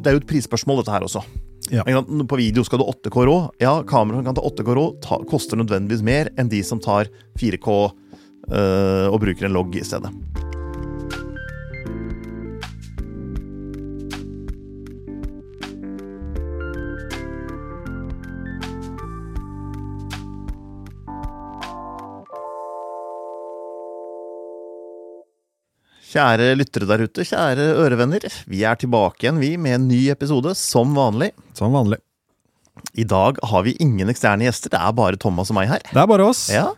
det er jo et prisspørsmål, dette her også. Ja. På video skal du 8K rå. Ja, kameraer som kan ta 8K rå, ta, koster nødvendigvis mer enn de som tar 4K øh, og bruker en logg i stedet. Kjære lyttere der ute, kjære ørevenner. Vi er tilbake igjen, vi, med en ny episode, som vanlig. Som vanlig. I dag har vi ingen eksterne gjester, det er bare Thomas og meg her. Det er bare oss. Ja,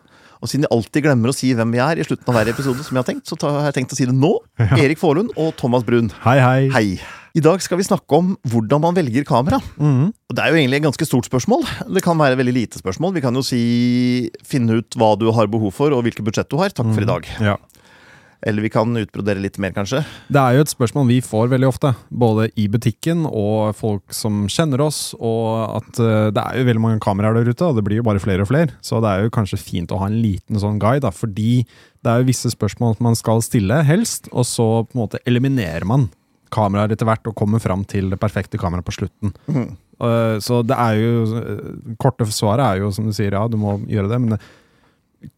Og siden jeg alltid glemmer å si hvem vi er i slutten av hver episode, som jeg har tenkt, så har jeg tenkt å si det nå. Erik Forlund og Thomas Brun. Hei, hei. Hei. I dag skal vi snakke om hvordan man velger kamera. Mhm. Og Det er jo egentlig et ganske stort spørsmål. Det kan være et veldig lite spørsmål. Vi kan jo si finne ut hva du har behov for, og hvilket budsjett du har. Takk for i dag. Ja. Eller vi kan utbrodere litt mer, kanskje. Det er jo et spørsmål vi får veldig ofte, både i butikken og folk som kjenner oss, og at eh, det er jo veldig mange kameraer der ute, og det blir jo bare flere og flere. Så det er jo kanskje fint å ha en liten sånn guide, da, fordi det er jo visse spørsmål man skal stille, helst, og så på en måte eliminerer man kameraer etter hvert og kommer fram til det perfekte kameraet på slutten. Eh, Så det er jo eh, Korte svaret er jo som du sier, ja, du må gjøre det, men det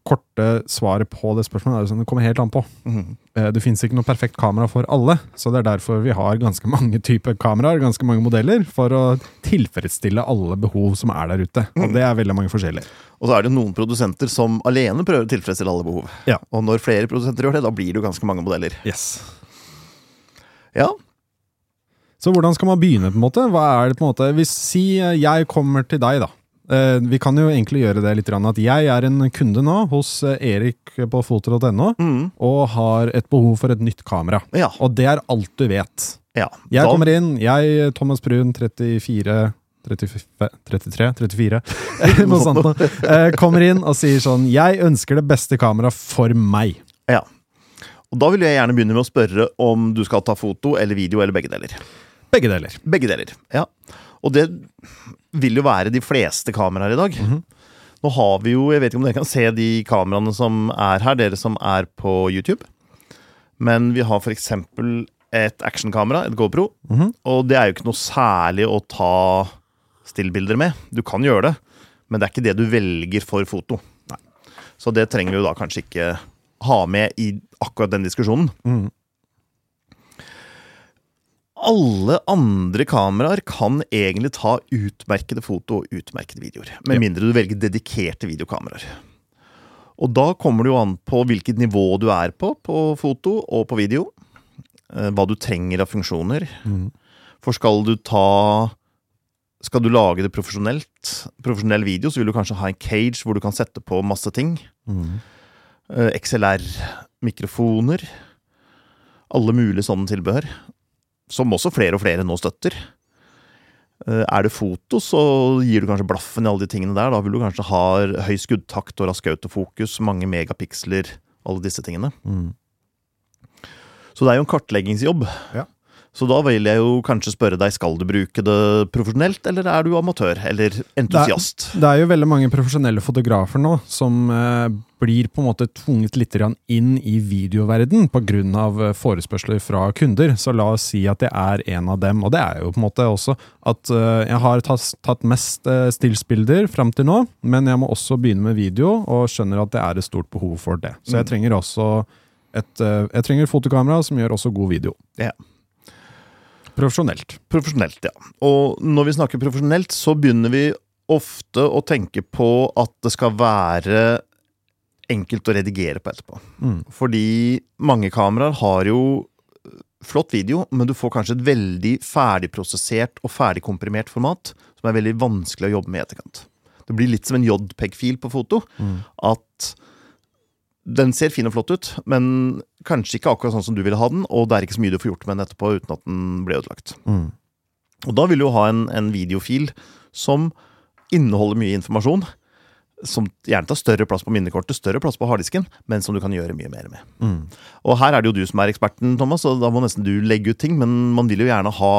korte svaret på det spørsmålet er jo sånn, det kommer helt an på. Mm. Det finnes ikke noe perfekt kamera for alle, så det er derfor vi har ganske mange typer kameraer, ganske mange modeller, for å tilfredsstille alle behov som er der ute. Og det er veldig mange forskjellige. Og så er det noen produsenter som alene prøver å tilfredsstille alle behov. Ja. Og når flere produsenter gjør det, da blir det jo ganske mange modeller. Yes. Ja, Så hvordan skal man begynne, på en måte? Hva er det på en måte? Hvis Si eh, jeg kommer til deg, da. Eh, Vi kan jo egentlig gjøre det litt, at jeg er en kunde nå hos eh, Erik på foto.no, mm, og har et behov for et nytt kamera. ja, Og det er alt du vet. ja. Jeg kommer inn, jeg, Thomas Brun, 34 35, 33? 34? Noe sånt noe. Eh, Kommer inn og sier sånn Jeg ønsker det beste kameraet for meg. ja. Og da vil jeg gjerne begynne med å spørre om du skal ta foto eller video eller begge deler. Begge deler. Begge deler, ja. Og det vil jo være de fleste kameraer i dag. Mhm. Nå har vi jo, jeg vet ikke om dere kan se de kameraene som er her, dere som er på YouTube. Men vi har eksempel et actionkamera, et GoPro. Mhm. Og det er jo ikke noe særlig å ta stillbilder med. Du kan gjøre det, men det er ikke det du velger for foto. Så det trenger vi jo da kanskje ikke ha med i akkurat den diskusjonen. Mhm. Alle andre kameraer kan egentlig ta utmerkede foto og utmerkede videoer. Med mindre du velger dedikerte videokameraer. Og da kommer det jo an på hvilket nivå du er på på foto og på video. Eh, Hva du trenger av funksjoner. Mm. For skal du ta Skal du lage det profesjonelt, profesjonell video, så vil du kanskje ha en cage hvor du kan sette på masse ting. Mhm. Eh, XLR-mikrofoner. Alle mulige sånne tilbehør. Som også flere og flere nå støtter. Eh, Er det foto, så gir du kanskje blaffen i alle de tingene der. Da vil du kanskje ha høy skuddtakt og rask autofokus, mange megapiksler, alle disse tingene. Mm. Så det er jo en kartleggingsjobb. Ja. Så da vil jeg jo kanskje spørre deg, skal du bruke det profesjonelt, eller er du amatør, eller entusiast? Det er jo veldig mange profesjonelle fotografer nå som eh, blir på en måte tvunget litt inn i videoverden pga. forespørsler fra kunder. Så la oss si at jeg er en av dem, og det er jo på en måte også at eh, jeg har tatt, tatt mest uh, stillsbilder fram til nå, men jeg må også begynne med video, og skjønner at det er et stort behov for det. Så jeg Mm. trenger også et eh, Jeg trenger fotokamera som gjør også god video. Ja. Profesjonelt. Profesjonelt, ja. Og når vi snakker profesjonelt, så begynner vi ofte å tenke på at det skal være enkelt å redigere på etterpå. Mm. Fordi mange kameraer har jo flott video, men du får kanskje et veldig ferdigprosessert og ferdigkomprimert format som er veldig vanskelig å jobbe med i etterkant. Det blir litt som en JPEG-fil på foto. Mm. At den ser fin og flott ut, men kanskje ikke akkurat sånn som du ville ha den, og det er ikke så mye du får gjort med den etterpå uten at den blir ødelagt. Mm. Og da vil du ha en, en videofil som inneholder mye informasjon. Som gjerne tar større plass på minnekortet, større plass på harddisken, men som du kan gjøre mye mer med. Mm. Og her er det jo du som er eksperten, Thomas, og da må nesten du legge ut ting. Men man vil jo gjerne ha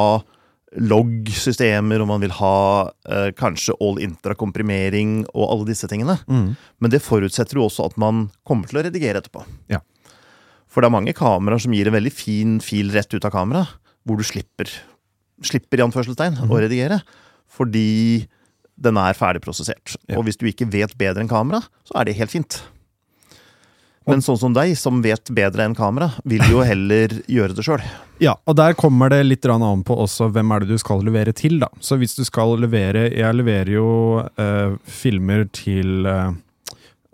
log-systemer, og man vil ha eh, kanskje all intra-komprimering og alle disse tingene. Mm. Men det forutsetter jo også at man kommer til å redigere etterpå. Ja. For det er mange kameraer som gir en veldig fin fil rett ut av kamera, hvor du slipper slipper i anførselstegn å redigere. Fordi den er ferdigprosessert. Ja. Og hvis du ikke vet bedre enn kamera, så er det helt fint. Men sånn som deg, som vet bedre enn kamera, vil jo heller gjøre det sjøl. Ja, og der kommer det litt an på også hvem er det du skal levere til, da. Så hvis du skal levere Jeg leverer jo eh, filmer til eh,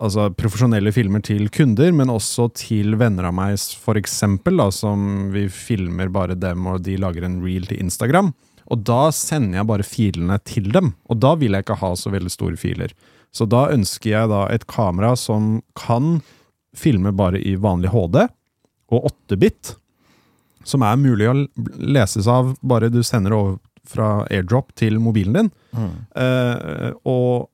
Altså profesjonelle filmer til kunder, men også til venner av meg, for eksempel, da, som vi filmer bare dem, og de lager en reel til Instagram. Og da sender jeg bare filene til dem, og da vil jeg ikke ha så veldig store filer. Så da ønsker jeg da et kamera som kan filme bare i vanlig HD og 8-bit som er mulig å leses av bare du sender over fra airdrop til mobilen din. Eh, og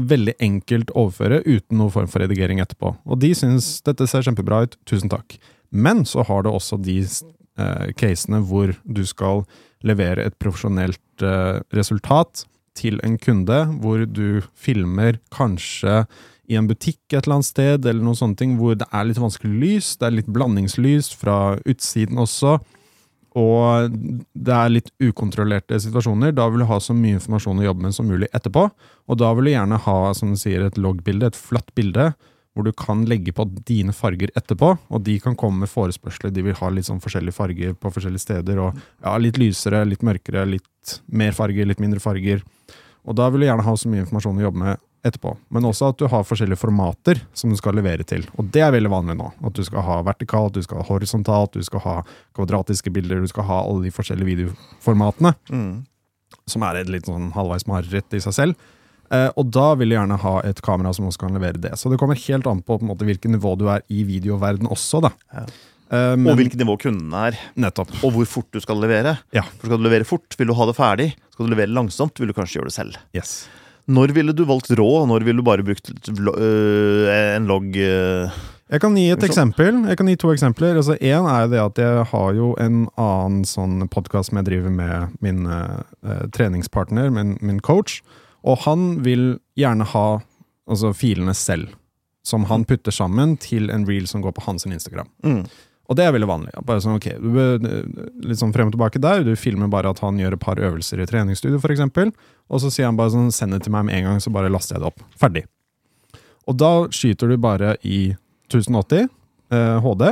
veldig enkelt overføre uten noen form for redigering etterpå. Og de syns dette ser kjempebra ut, tusen takk. Men så har du også de eh, casene hvor du skal levere et profesjonelt eh, resultat til en kunde, hvor du filmer kanskje i en butikk et eller annet sted, eller noen sånne ting, hvor det er litt vanskelig lys, det er litt blandingslys fra utsiden også, og det er litt ukontrollerte situasjoner. Da vil du ha så mye informasjon å jobbe med som mulig etterpå, og da vil du gjerne ha som du sier, et loggbilde, et flatt bilde, hvor du kan legge på dine farger etterpå, og de kan komme med forespørsler. De vil ha litt sånn forskjellige farger på forskjellige steder, og ja, litt lysere, litt mørkere, litt mer farger, litt mindre farger. Og da vil du gjerne ha så mye informasjon å jobbe med etterpå. Men også at du har forskjellige formater som du skal levere til. Og det er veldig vanlig nå. At du skal ha vertikalt, du skal ha horisontalt, du skal ha kvadratiske bilder, du skal ha alle de forskjellige videoformatene. Mm. Som er et litt sånn halvveis mareritt i seg selv. Eh, og da vil du gjerne ha et kamera som også kan levere det. Så det kommer helt an på, på måte, hvilket nivå du er i videoverden også, da. Ja. Eh, men, Og hvilket nivå kunden er, Nettopp. og hvor fort du skal levere. Ja. For Skal du levere fort, vil du ha det ferdig. Skal du levere langsomt, vil du kanskje gjøre det selv. Yes. Når ville du valgt rå, og når ville du bare brukt øh, en logg øh, Jeg kan gi et eksempel. Jeg kan gi to eksempler. Altså en er det at jeg har jo en annen sånn podkast som jeg driver med min eh, treningspartner, min, min coach. Og han vil gjerne ha altså, filene selv, som han putter sammen til en reel som går på hans Instagram. mm. Og det er veldig vanlig. Bare sånn, ok, du, Litt sånn frem og tilbake der. Du filmer bare at han gjør et par øvelser i treningsstudio, f.eks. Og så sier han bare sånn, send det til meg med en gang, så bare laster jeg det opp. Ferdig. Og da skyter du bare i 1080 eh, HD.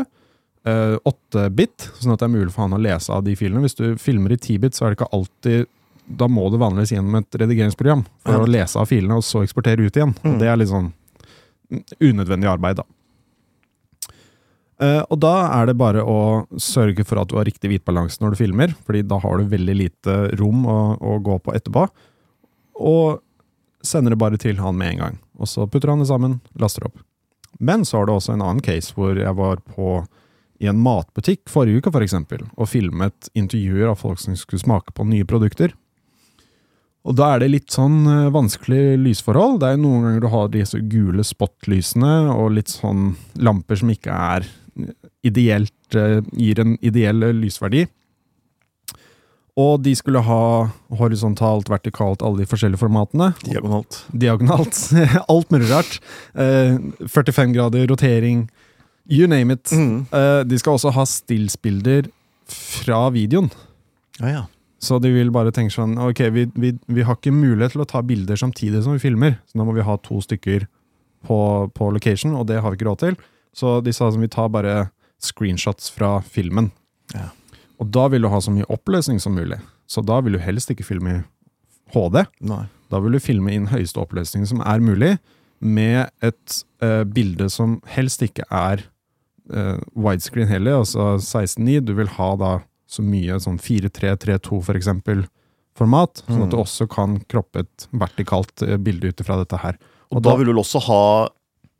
eh, 8-bit, sånn at det er mulig for han å lese av de filene. Hvis du filmer i 10-bit, så er det ikke alltid Da må du vanligvis gjennom et redigeringsprogram for Ja. å lese av filene, og så eksportere ut igjen. Mm. Og det er litt sånn unødvendig arbeid, da. Eh, og da er det bare å sørge for at du har riktig hvitbalanse når du filmer, fordi da har du veldig lite rom å, å gå på etterpå. Og sender det bare til han med en gang. Og så putter han det sammen, laster opp. Men så har du også en annen case hvor jeg var på i en matbutikk forrige uke for eksempel, og filmet intervjuer av folk som skulle smake på nye produkter. Og da er det litt sånn eh, vanskelig lysforhold. Det er noen ganger du har disse gule spotlysene og litt sånn lamper som ikke er ideelt eh, Gir en ideell eh, lysverdi. Og de skulle ha horisontalt, vertikalt, alle de forskjellige formatene. diagonalt. Diagonalt. Alt mulig rart. Eh, 45 grader, rotering, you name it. Mm. Eh, de skal også ha stillsbilder fra videoen. Ja, ja. Så de vil bare tenke sånn Ok, vi, vi, vi har ikke mulighet til å ta bilder samtidig som vi filmer, så da må vi ha to stykker på, på location, og det har vi ikke råd til. Så de sa sånn, vi tar bare screenshots fra filmen. Ja. Og da vil du ha så mye oppløsning som mulig. Så da vil du helst ikke filme i HD. Nei. Da vil du filme inn høyeste oppløsning som er mulig, med et uh, bilde som helst ikke er uh, widescreen heller, altså 16.9. Du vil ha da så mye sånn 4.3.3.2 for eksempel format, sånn at du Mm. også kan kroppe et vertikalt eh, bilde ut ifra dette her. Og, da vil du også ha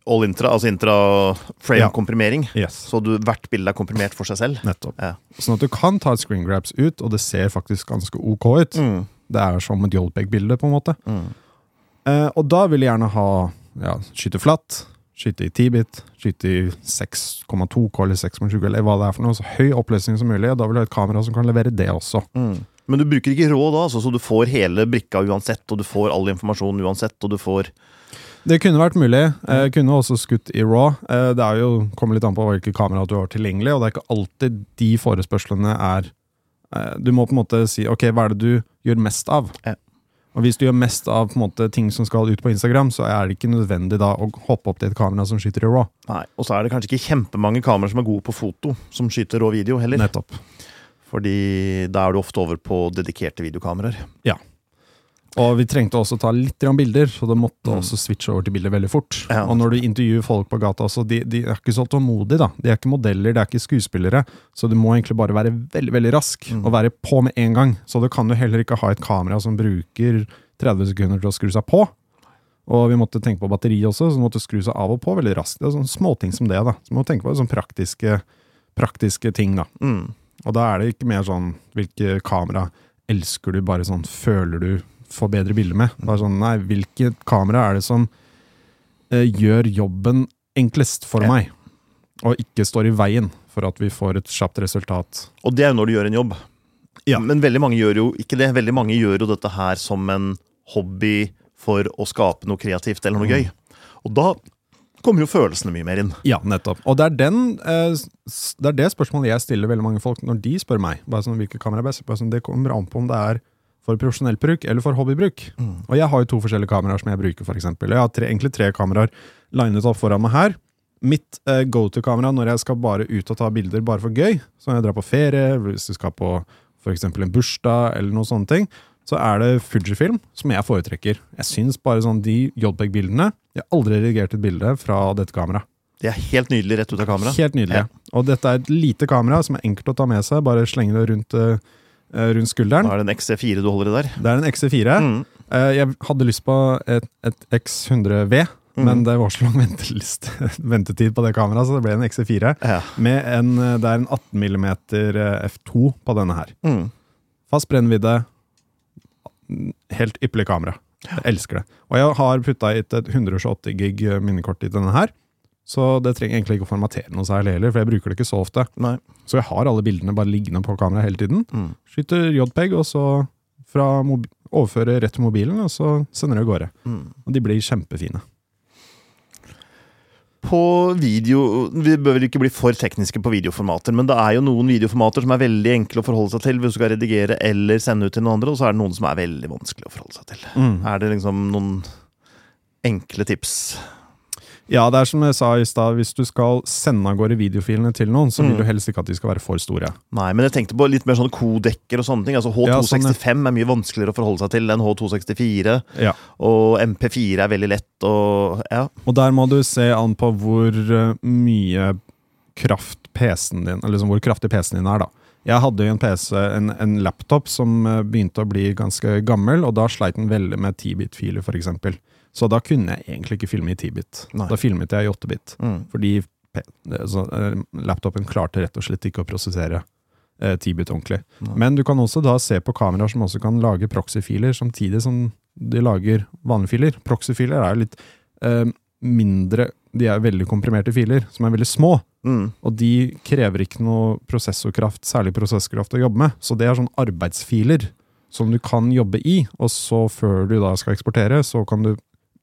all intra, altså intra-frame-komprimering. Yes, Så du, hvert bilde er komprimert for seg selv. nettopp. Ja. Sånn at du kan ta et screen grabs ut, og det ser faktisk ganske ok ut. Mm. Det er som et Jolpeg-bilde, på en måte. Mm. Eh, og da vil jeg gjerne ha ja, skyte flatt, skyte i 10-bit, skyte i 6,2K eller 6,7K eller hva det er for noe. Så høy oppløsning som mulig. og Da vil du ha et kamera som kan levere det også. Mm. Men du bruker ikke rå da, altså, så du får hele brikka uansett, og du får all informasjon uansett, og du får Det kunne vært mulig. Eh, kunne også skutt i raw. Eh, det er jo, kommer litt an på hvilke kamera du har tilgjengelig, og det er ikke alltid de forespørslene er, Eh, Du må på en måte si ok, hva er det du gjør mest av? Ja. Og hvis du gjør mest av måte ting som skal ut på Instagram, så er det ikke nødvendig da å hoppe opp til et kamera som skyter i raw. Nei, Og så er det kanskje ikke kjempemange kameraer som er gode på foto, som skyter rå video heller. Nettopp. Fordi da er du ofte over på dedikerte videokameraer. Og vi trengte også ta litt bilder, så det måtte Mm. også switche over til bilder veldig fort. Ja. Og når du intervjuer folk på gata så de, de er ikke så tålmodige, da. De er ikke modeller, de er ikke skuespillere. Så du må egentlig bare være veldig, veldig rask, Mm. og være på med en gang. Så du kan jo heller ikke ha et kamera som bruker 30 sekunder til å skru seg på. Og vi måtte tenke på batteri også, så du måtte skru seg av og på veldig raskt. Det er sånne småting som det, da. Så må tenke på sånne praktiske, praktiske ting, da. Mm. Og da er det ikke mer sånn hvilke kamera elsker du, bare sånn føler du får bedre bilder med. Bare sånn, nei, hvilket kamera er det som eh, gjør jobben enklest for Ja. meg, og ikke står i veien for at vi får et kjapt resultat. Og det er jo når du gjør en jobb. Ja. Men veldig mange gjør jo ikke det. Veldig mange gjør jo dette her som en hobby for å skape noe kreativt eller noe Mm. gøy. Og da kommer jo følelsene mye mer inn. Ja, nettopp. Og det er, den, eh, det er det spørsmålet jeg stiller veldig mange folk når de spør meg. Bare sånn, hvilke kamera er best? Sånn, det kommer an på om det er for profesjonell bruk eller for hobbybruk. Og jeg har jo to forskjellige kameraer som jeg bruker, for eksempel. Jeg har tre, egentlig tre kameraer linet opp foran meg her. Mitt eh, go to-kamera når jeg skal bare ut og ta bilder bare for gøy, så når jeg drar på ferie, hvis du skal på for eksempel en bursdag eller noen sånne ting, så er det Fujifilm som jeg foretrekker. Jeg syns bare sånn de JPEG-bildene Jeg har aldri redigert et bilde fra dette kameraet. Det er helt nydelig rett ut av kameraet. Helt nydelig. Ja. Og dette er et lite kamera som er enkelt å ta med seg. Bare slenge det rundt, eh, rundt skulderen. Da er det en XC4 du holder i der. Det er en XC4. Mm. Eh, jeg hadde lyst på et, et X100V, Mm. men det var så lang ventetid på det kameraet, så det ble en XC4. Ja. Med en, eh, det er en 18 mm F2 på denne her. Mm. Fast brennvidde. Helt ypperlig kamera. Jeg elsker det. Og jeg har putta hit et 128 gig minnekort i denne her. Så det trenger egentlig ikke å formatere noe særlig heller, for jeg bruker det ikke så ofte. Nei. Så jeg har alle bildene bare liggende på kamera hele tiden. Mm. Skyter JPEG, og så fra overfører rett til mobilen, og så sender det av gårde. Mm. Og de blir kjempefine. På video Vi bør vel ikke bli for tekniske på videoformater, men det er jo noen videoformater som er veldig enkle å forholde seg til hvis du skal redigere eller sende ut til noen andre, og så er det noen som er veldig vanskelig å forholde seg til. Er det liksom noen enkle tips? Ja, det er som jeg sa i stad, hvis du skal sende av gårde videofilene til noen, så vil Mm. du helst ikke at de skal være for store. Nei, men jeg tenkte på litt mer sånne kodekker og sånne ting. Altså H265 ja. H265 er mye vanskeligere å forholde seg til enn H264, Ja. og MP4 er veldig lett, og ja. Og der må du se an på hvor eh, mye kraft PC-en din Eller liksom hvor kraftig PC-en din er, da. Jeg hadde en PC, en, en laptop, som eh, begynte å bli ganske gammel, og da sleit den veldig med 10-bit-filer, f.eks. Så da kunne jeg egentlig ikke filme i 10-bit. Da filmet jeg i 8-bit. Mm. Fordi så, eh, laptopen klarte rett og slett ikke å prosessere eh, 10-bit ordentlig. Nei. Men du kan også da se på kameraer som også kan lage proxy-filer samtidig som de lager vanlige filer. Proxy-filer er jo litt eh, mindre De er veldig komprimerte filer, som er veldig små. Mm. Og de krever ikke noe prosessorkraft, særlig prosesskraft, å jobbe med. Så det er sånn arbeidsfiler som du kan jobbe i, og så før du da skal eksportere, så kan du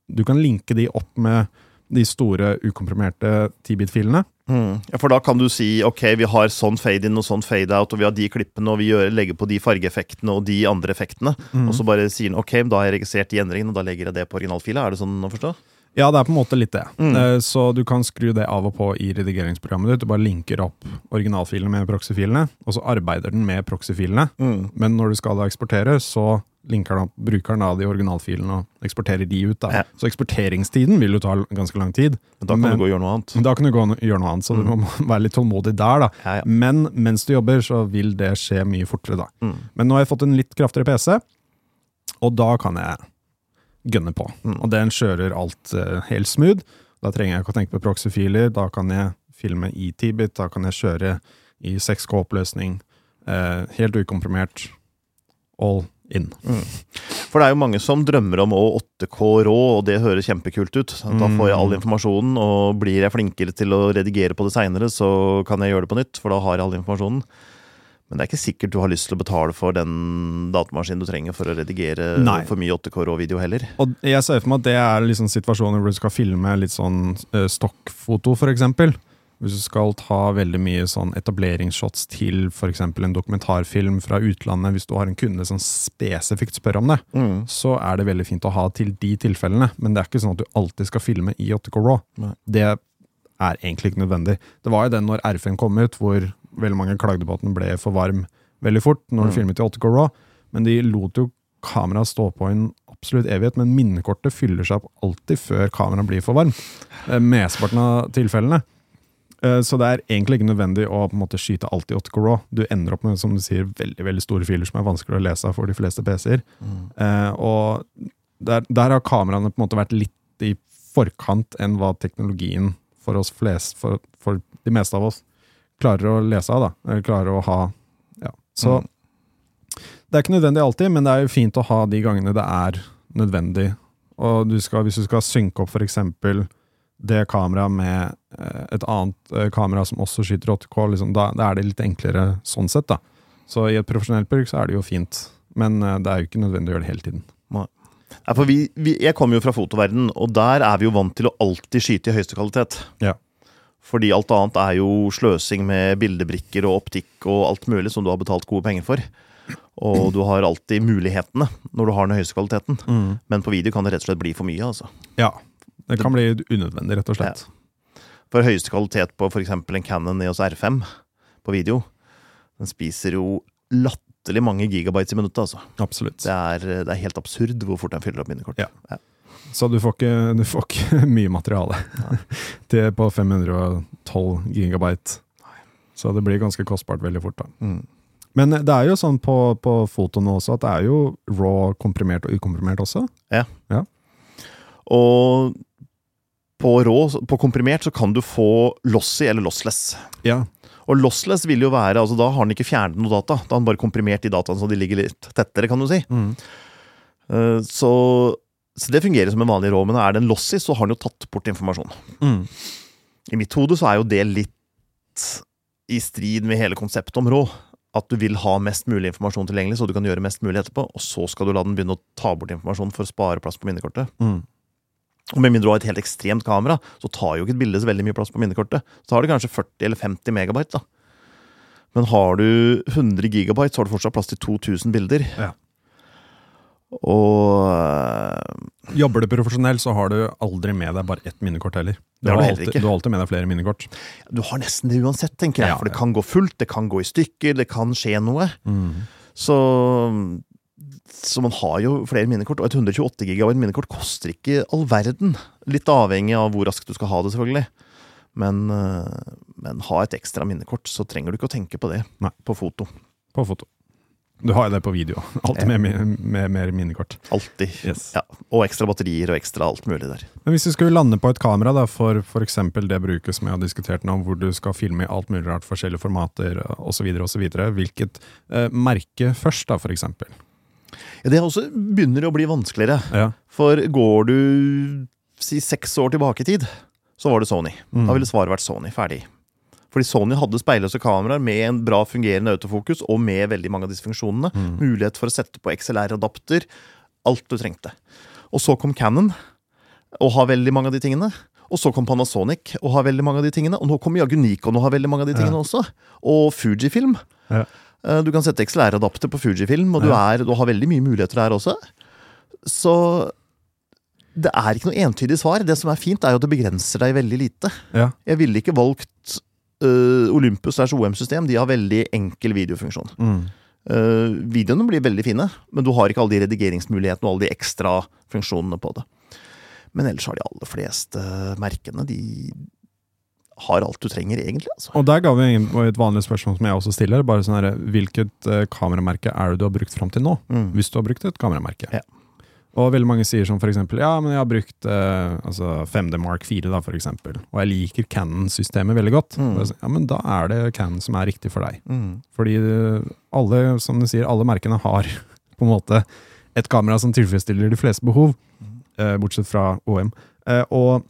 Du kan linke de opp med de store ukomprimerte 10-bit-filene. Mm. Ja, For da kan du si ok, vi har sånn fade in og sånn fade out, og vi har de klippene, og vi gjør, legger på de fargeeffektene og de andre effektene. Mm. Og så bare sier den ok, da har jeg registrert de endringene, og da legger jeg det på originalfila. Er det sånn å forstå? Ja, det er på en måte litt det. Mm. Eh, Så du kan skru det av og på i redigeringsprogrammet ditt. Du bare linker opp originalfilene med proxy-filene, og så arbeider den med proxy-filene. Mm. Men når du skal da eksportere, så linker den opp brukeren av de originalfilene og eksporterer de ut. da. Ja. Så eksporteringstiden vil jo ta ganske lang tid. Men da kan Men- du gå og gjøre noe annet. Da kan du gå og gjøre noe annet, så du må være litt tålmodig der. da. Ja, ja. Men mens du jobber, så vil det skje mye fortere. da. Mm. Men nå har jeg fått en litt kraftigere PC, og da kan jeg gønne på. Mm. Og den kjører alt uh, helt smooth. Da trenger jeg ikke å tenke på proxy-filer. Da kan jeg filme i 10-bit, da kan jeg kjøre i 6K-oppløsning. Uh, helt ukomprimert. All in. For det er jo mange som drømmer om å 8K rå, og det høres kjempekult ut. Da får jeg all Mm. informasjonen, og blir jeg flinkere til å redigere på det seinere, så kan jeg gjøre det på nytt, for da har jeg all informasjonen. Men det er ikke sikkert du har lyst til å betale for den datamaskinen du trenger for å redigere Nei. for mye 8K rå-video heller. Og jeg ser for meg at det er liksom situasjoner hvor du skal filme litt sånn eh, stokkfoto, eksempel. Hvis du skal ta veldig mye sånn etableringsshots til f.eks. en dokumentarfilm fra utlandet, hvis du har en kunde som spesifikt spør om det, Mm. så er det veldig fint å ha til de tilfellene. Men det er ikke sånn at du alltid skal filme i 8K RAW. Det er egentlig ikke nødvendig. Det var jo den når R5 kom ut, hvor veldig mange klagde på at den ble for varm veldig fort når du Mm. filmet i 8K RAW, men de lot jo kameraet stå på en absolutt evighet. Men minnekortet fyller seg opp alltid før kameraet blir for varm. Eh, Mesteparten av tilfellene. Eh, Så det er egentlig ikke nødvendig å på en måte skyte alt i 8K RAW. Du ender opp med som du sier, veldig veldig store filer som er vanskelig å lese for de fleste PC-er. Mm. Eh, og der, der har kameraene på en måte vært litt i forkant enn hva teknologien for oss flest, for, for de meste av oss, klarer å lese av. da, eller klarer å ha ja. Så Mm. det er ikke nødvendig alltid, men det er jo fint å ha de gangene det er nødvendig. Og du skal, hvis du skal synke opp f.eks. det kameraet med eh, et annet eh, kamera som også skyter 8K, liksom, da, da er det litt enklere sånn sett. da. Så i et profesjonelt bruk så er det jo fint, men eh, det er jo ikke nødvendig å gjøre det hele tiden. Nei, for vi, vi, jeg kommer jo fra fotoverden, og der er vi jo vant til å alltid skyte i høyeste kvalitet. Ja. Fordi alt annet er jo sløsing med bildebrikker og optikk og alt mulig som du har betalt gode penger for. Og du har alltid mulighetene når du har den høyeste kvaliteten. Men på video kan det rett og slett bli for mye. altså. Ja. Det kan bli unødvendig, rett og slett. For høyeste kvalitet på f.eks. en Canon EOS R5 på video, den spiser jo latterlig mange gigabytes i minuttet. altså. Absolutt. Det er, det er helt absurd hvor fort den fyller opp minnekort. Ja. Så du får ikke, du får ikke mye materiale til på 512 gigabyte. Så det blir ganske kostbart veldig fort. da. Mm. Men det er jo sånn på, på fotoene også at det er jo raw komprimert og ukomprimert også. Ja. Og på raw, på komprimert, så kan du få lossy eller lossless. Ja. Og lossless vil jo være, altså da har den ikke fjernet noe data. Da har den bare komprimert de dataene så de ligger litt tettere, kan du si. Mm. Eh, Så, så det fungerer som en vanlig rå, men er den lossy, så har den jo tatt bort informasjon. Mm. I mitt hode så er jo det litt i strid med hele konseptet om rå. At du vil ha mest mulig informasjon tilgjengelig, så du kan gjøre mest mulig etterpå. Og så skal du la den begynne å ta bort informasjon for å spare plass på minnekortet. Mm. Og med mindre du har et helt ekstremt kamera, så tar jo ikke et bilde så veldig mye plass på minnekortet. Så har du kanskje 40 eller 50 megabyte, da. Men har du 100 gigabyte, så har du fortsatt plass til 2000 bilder. Ja. Og øh, Jobber du profesjonell, så har du aldri med deg bare ett minnekort heller. Du Det har alltid, du har alltid med deg flere minnekort. du har nesten det uansett, tenker jeg. Ja, For det kan gå fullt, det kan gå i stykker, det kan skje noe. Så, så man har jo flere minnekort, og et 128 gigabyte minnekort koster ikke all verden. Litt avhengig av hvor raskt du skal ha det, selvfølgelig. Men, øh, men ha et ekstra minnekort, så trenger du ikke å tenke på det Nei. på foto. På foto. Du har jo det på video. Alltid med, med, mer minnekort. Alltid. Yes. Ja, og ekstra batterier og ekstra alt mulig der. Men hvis du skulle lande på et kamera da, for f.eks. det bruket som jeg har diskutert nå, hvor du skal filme i alt mulig rart, forskjellige formater osv., osv., hvilket eh, merke først, da, f.eks.? Ja, det også begynner å bli vanskeligere. Ja. For går du si seks år tilbake i tid, så var det Sony. Mm. Da ville svaret vært Sony. Ferdig. Fordi Sony hadde speilløse kameraer med en bra fungerende autofokus og med veldig mange av disse funksjonene. Mm. Mulighet for å sette på XLR-adapter. Alt du trengte. Og så kom Cannon og har veldig mange av de tingene. Og så kom Panasonic og har veldig mange av de tingene. Og nå kommer jaggu Nikon og har veldig mange av de tingene også. Og Fujifilm. Ja. Eh, Du kan sette XLR-adapter på Fujifilm, og du, er, du har veldig mye muligheter der også. Så det er ikke noe entydig svar. Det som er fint, er jo at det begrenser deg veldig lite. Ja. Jeg ville ikke valgt øh, Olympus OM-system. De har veldig enkel videofunksjon. Mm. Uh, videoene blir veldig fine, men du har ikke alle de redigeringsmulighetene og alle de ekstra funksjonene på det. Men ellers har de aller fleste merkene De har alt du trenger, egentlig. altså. Og der ga vi et vanlig spørsmål som jeg også stiller. bare sånn her, Hvilket eh, kameramerke er det du har brukt fram til nå? Mm. Hvis du har brukt et kameramerke. Ja. Og veldig mange sier som eksempel, ja, men jeg har brukt eh, altså 5D Mark 4 da, for eksempel, og jeg liker Canon-systemet veldig godt. Mm. Ja, men da er det Canon som er riktig for deg. Mm. Fordi eh, alle, som du sier, alle merkene har på en måte et kamera som tilfredsstiller de fleste behov, eh, bortsett fra OM. Eh, og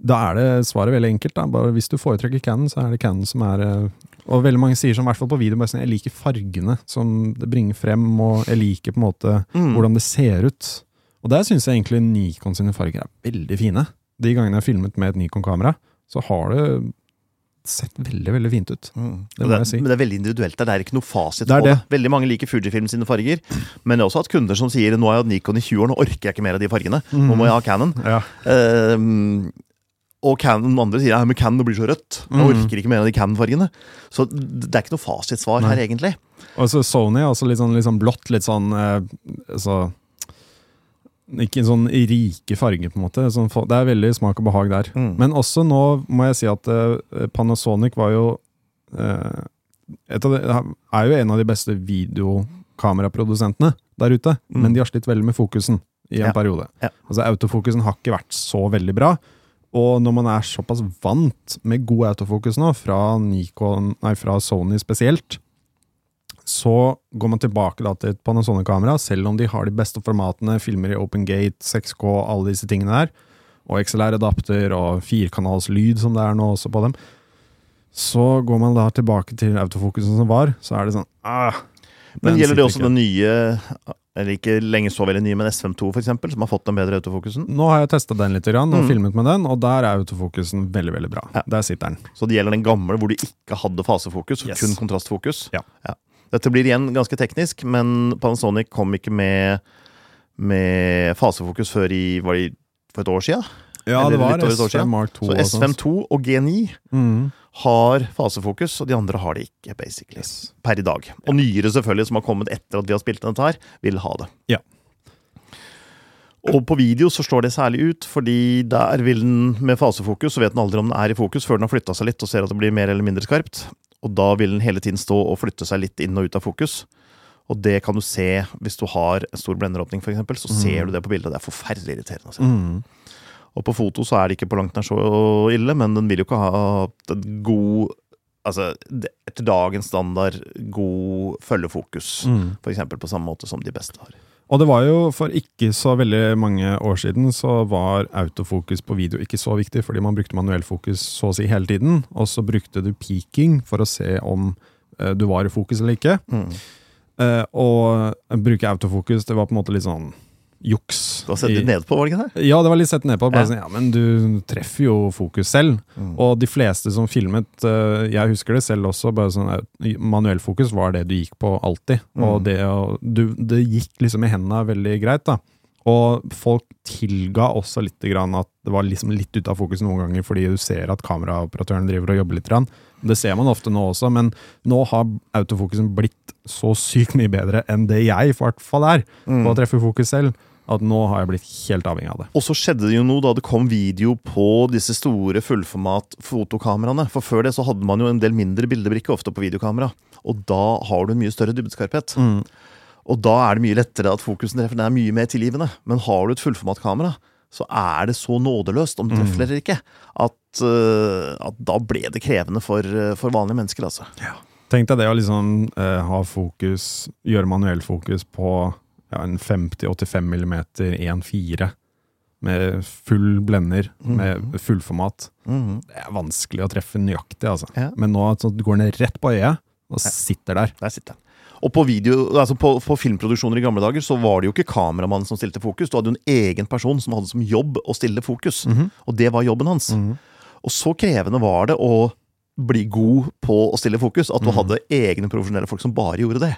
da er det svaret veldig enkelt. Da. Bare hvis du foretrekker Canon, så er det Canon som er eh, Og veldig mange sier som i hvert fall på video bare sånn, jeg liker fargene som det bringer frem, og jeg liker på en måte Mm. hvordan det ser ut. Og der syns jeg egentlig Nikon sine farger er veldig fine. De gangene jeg har filmet med et Nikon-kamera, så har det sett veldig veldig fint ut. Mm. Det Det, må er, jeg si. Men det er veldig individuelt. der. Det er ikke noe fasit Det på det. det. Veldig mange liker Fujifilm sine farger, men det er også hatt kunder som sier nå har jeg hatt Nikon i 20 år, nå orker jeg ikke mer av de fargene. Nå må jeg ha Canon. Ja. Ehm, og Canon andre sier ja, men Canon blir så rødt. Jeg Mm. orker ikke mer av de Canon-fargene. Så det er ikke noe fasitsvar her, egentlig. Og så Sony er også litt sånn, litt sånn blått, litt sånn eh, så Ikke sånn rike farger, på en måte. Sånn, det er veldig smak og behag der. Mm. Men også nå må jeg si at eh, Panasonic var jo eh, et av de, er jo en av de beste videokameraprodusentene der ute, Mm. men de har slitt veldig med fokusen i en Ja. periode. Ja. Altså Autofokusen har ikke vært så veldig bra. Og når man er såpass vant med god autofokus nå, fra, Nikon, nei, fra Sony spesielt, så går man tilbake da til et Panasonic-kamera, selv om de har de beste formatene, filmer i Open Gate, 6K, alle disse tingene der, og XLR-adapter og firkanals lyd som det er nå også på dem. Så går man da tilbake til autofokusen som var, så er det sånn ah, Men gjelder det også ikke. den nye, eller ikke lenge så veldig nye, men SM2 for eksempel, som har fått den bedre autofokusen? Nå har jeg testa den litt og Mm. filmet med den, og der er autofokusen veldig veldig bra. Ja. Der sitter den. Så det gjelder den gamle hvor du ikke hadde fasefokus, Yes. kun kontrastfokus? Ja. Dette blir igjen ganske teknisk, men Panasonic kom ikke med, med fasefokus før i, var det for et år siden? Ja, Eller det var litt over et år S5 siden. Mark 2 Så og sånt. SM2 og G9 Mm. Har fasefokus, og de andre har det ikke, basically. Per i dag. Og nyere, selvfølgelig, som har kommet etter at vi har spilt dette her, vil ha det. Ja. Og på video så slår det særlig ut, fordi der vil den med fasefokus, så vet den aldri om den er i fokus før den har flytta seg litt og ser at det blir mer eller mindre skarpt. Og da vil den hele tiden stå og flytte seg litt inn og ut av fokus. Og det kan du se hvis du har en stor blenderåpning, f.eks. Så ser du det på bildet. Det er forferdelig irriterende. å se. Mm. Og på foto så er det ikke på langt nær så ille, men den vil jo ikke ha et god Altså etter dagens standard god følgefokus, Mm. eksempel på samme måte som de beste har. Og det var jo for ikke så veldig mange år siden så var autofokus på video ikke så viktig, fordi man brukte manuell fokus så å si hele tiden. Og så brukte du peaking for å se om eh, du var i fokus eller ikke. Eh, og bruke autofokus, det var på en måte litt sånn juks. Det var sett litt ned nedpå, var det ikke det? Ja, det var litt sett ned på. Ja. sånn, ja, men du treffer jo fokus selv. Og de fleste som filmet, eh, jeg husker det selv også, bare sånn eh, manuell fokus var det du gikk på alltid. Og Mm. det, du, det gikk liksom i hendene veldig greit, da. Og folk tilga også litt grann at det var liksom litt ute av fokus noen ganger, fordi du ser at kameraoperatøren driver og jobber litt. Grann. Det ser man ofte nå også, men nå har autofokusen blitt så sykt mye bedre enn det jeg i hvert fall er Mm. på å treffe fokus selv, at nå har jeg blitt helt avhengig av det. Og så skjedde det jo noe da det kom video på disse store fullformat fotokameraene. For før det så hadde man jo en del mindre bildebrikker ofte på videokamera. Og da har du en mye større dybdeskarphet. Mm. Og da er det mye lettere at fokusen treffer. Den er mye mer tilgivende. Men har du et fullformatkamera, så er det så nådeløst om du treffer eller ikke, at, uh, at da ble det krevende for, eh, for vanlige mennesker, altså. Tenk deg det å liksom uh, ha fokus, gjøre manuell fokus på ja, en 50-85 mm 1.4 med full blender, med fullformat. Mm. Det er vanskelig å treffe nøyaktig, altså. Ja. Men nå så går den rett på øyet og sitter der. Der sitter den. Og på, video, altså på, på filmproduksjoner i gamle dager så var det jo ikke kameramannen som stilte fokus. Du hadde jo en egen person som hadde som jobb å stille fokus. Og det var jobben hans. Og så krevende var det å bli god på å stille fokus at du hadde egne profesjonelle folk som bare gjorde det.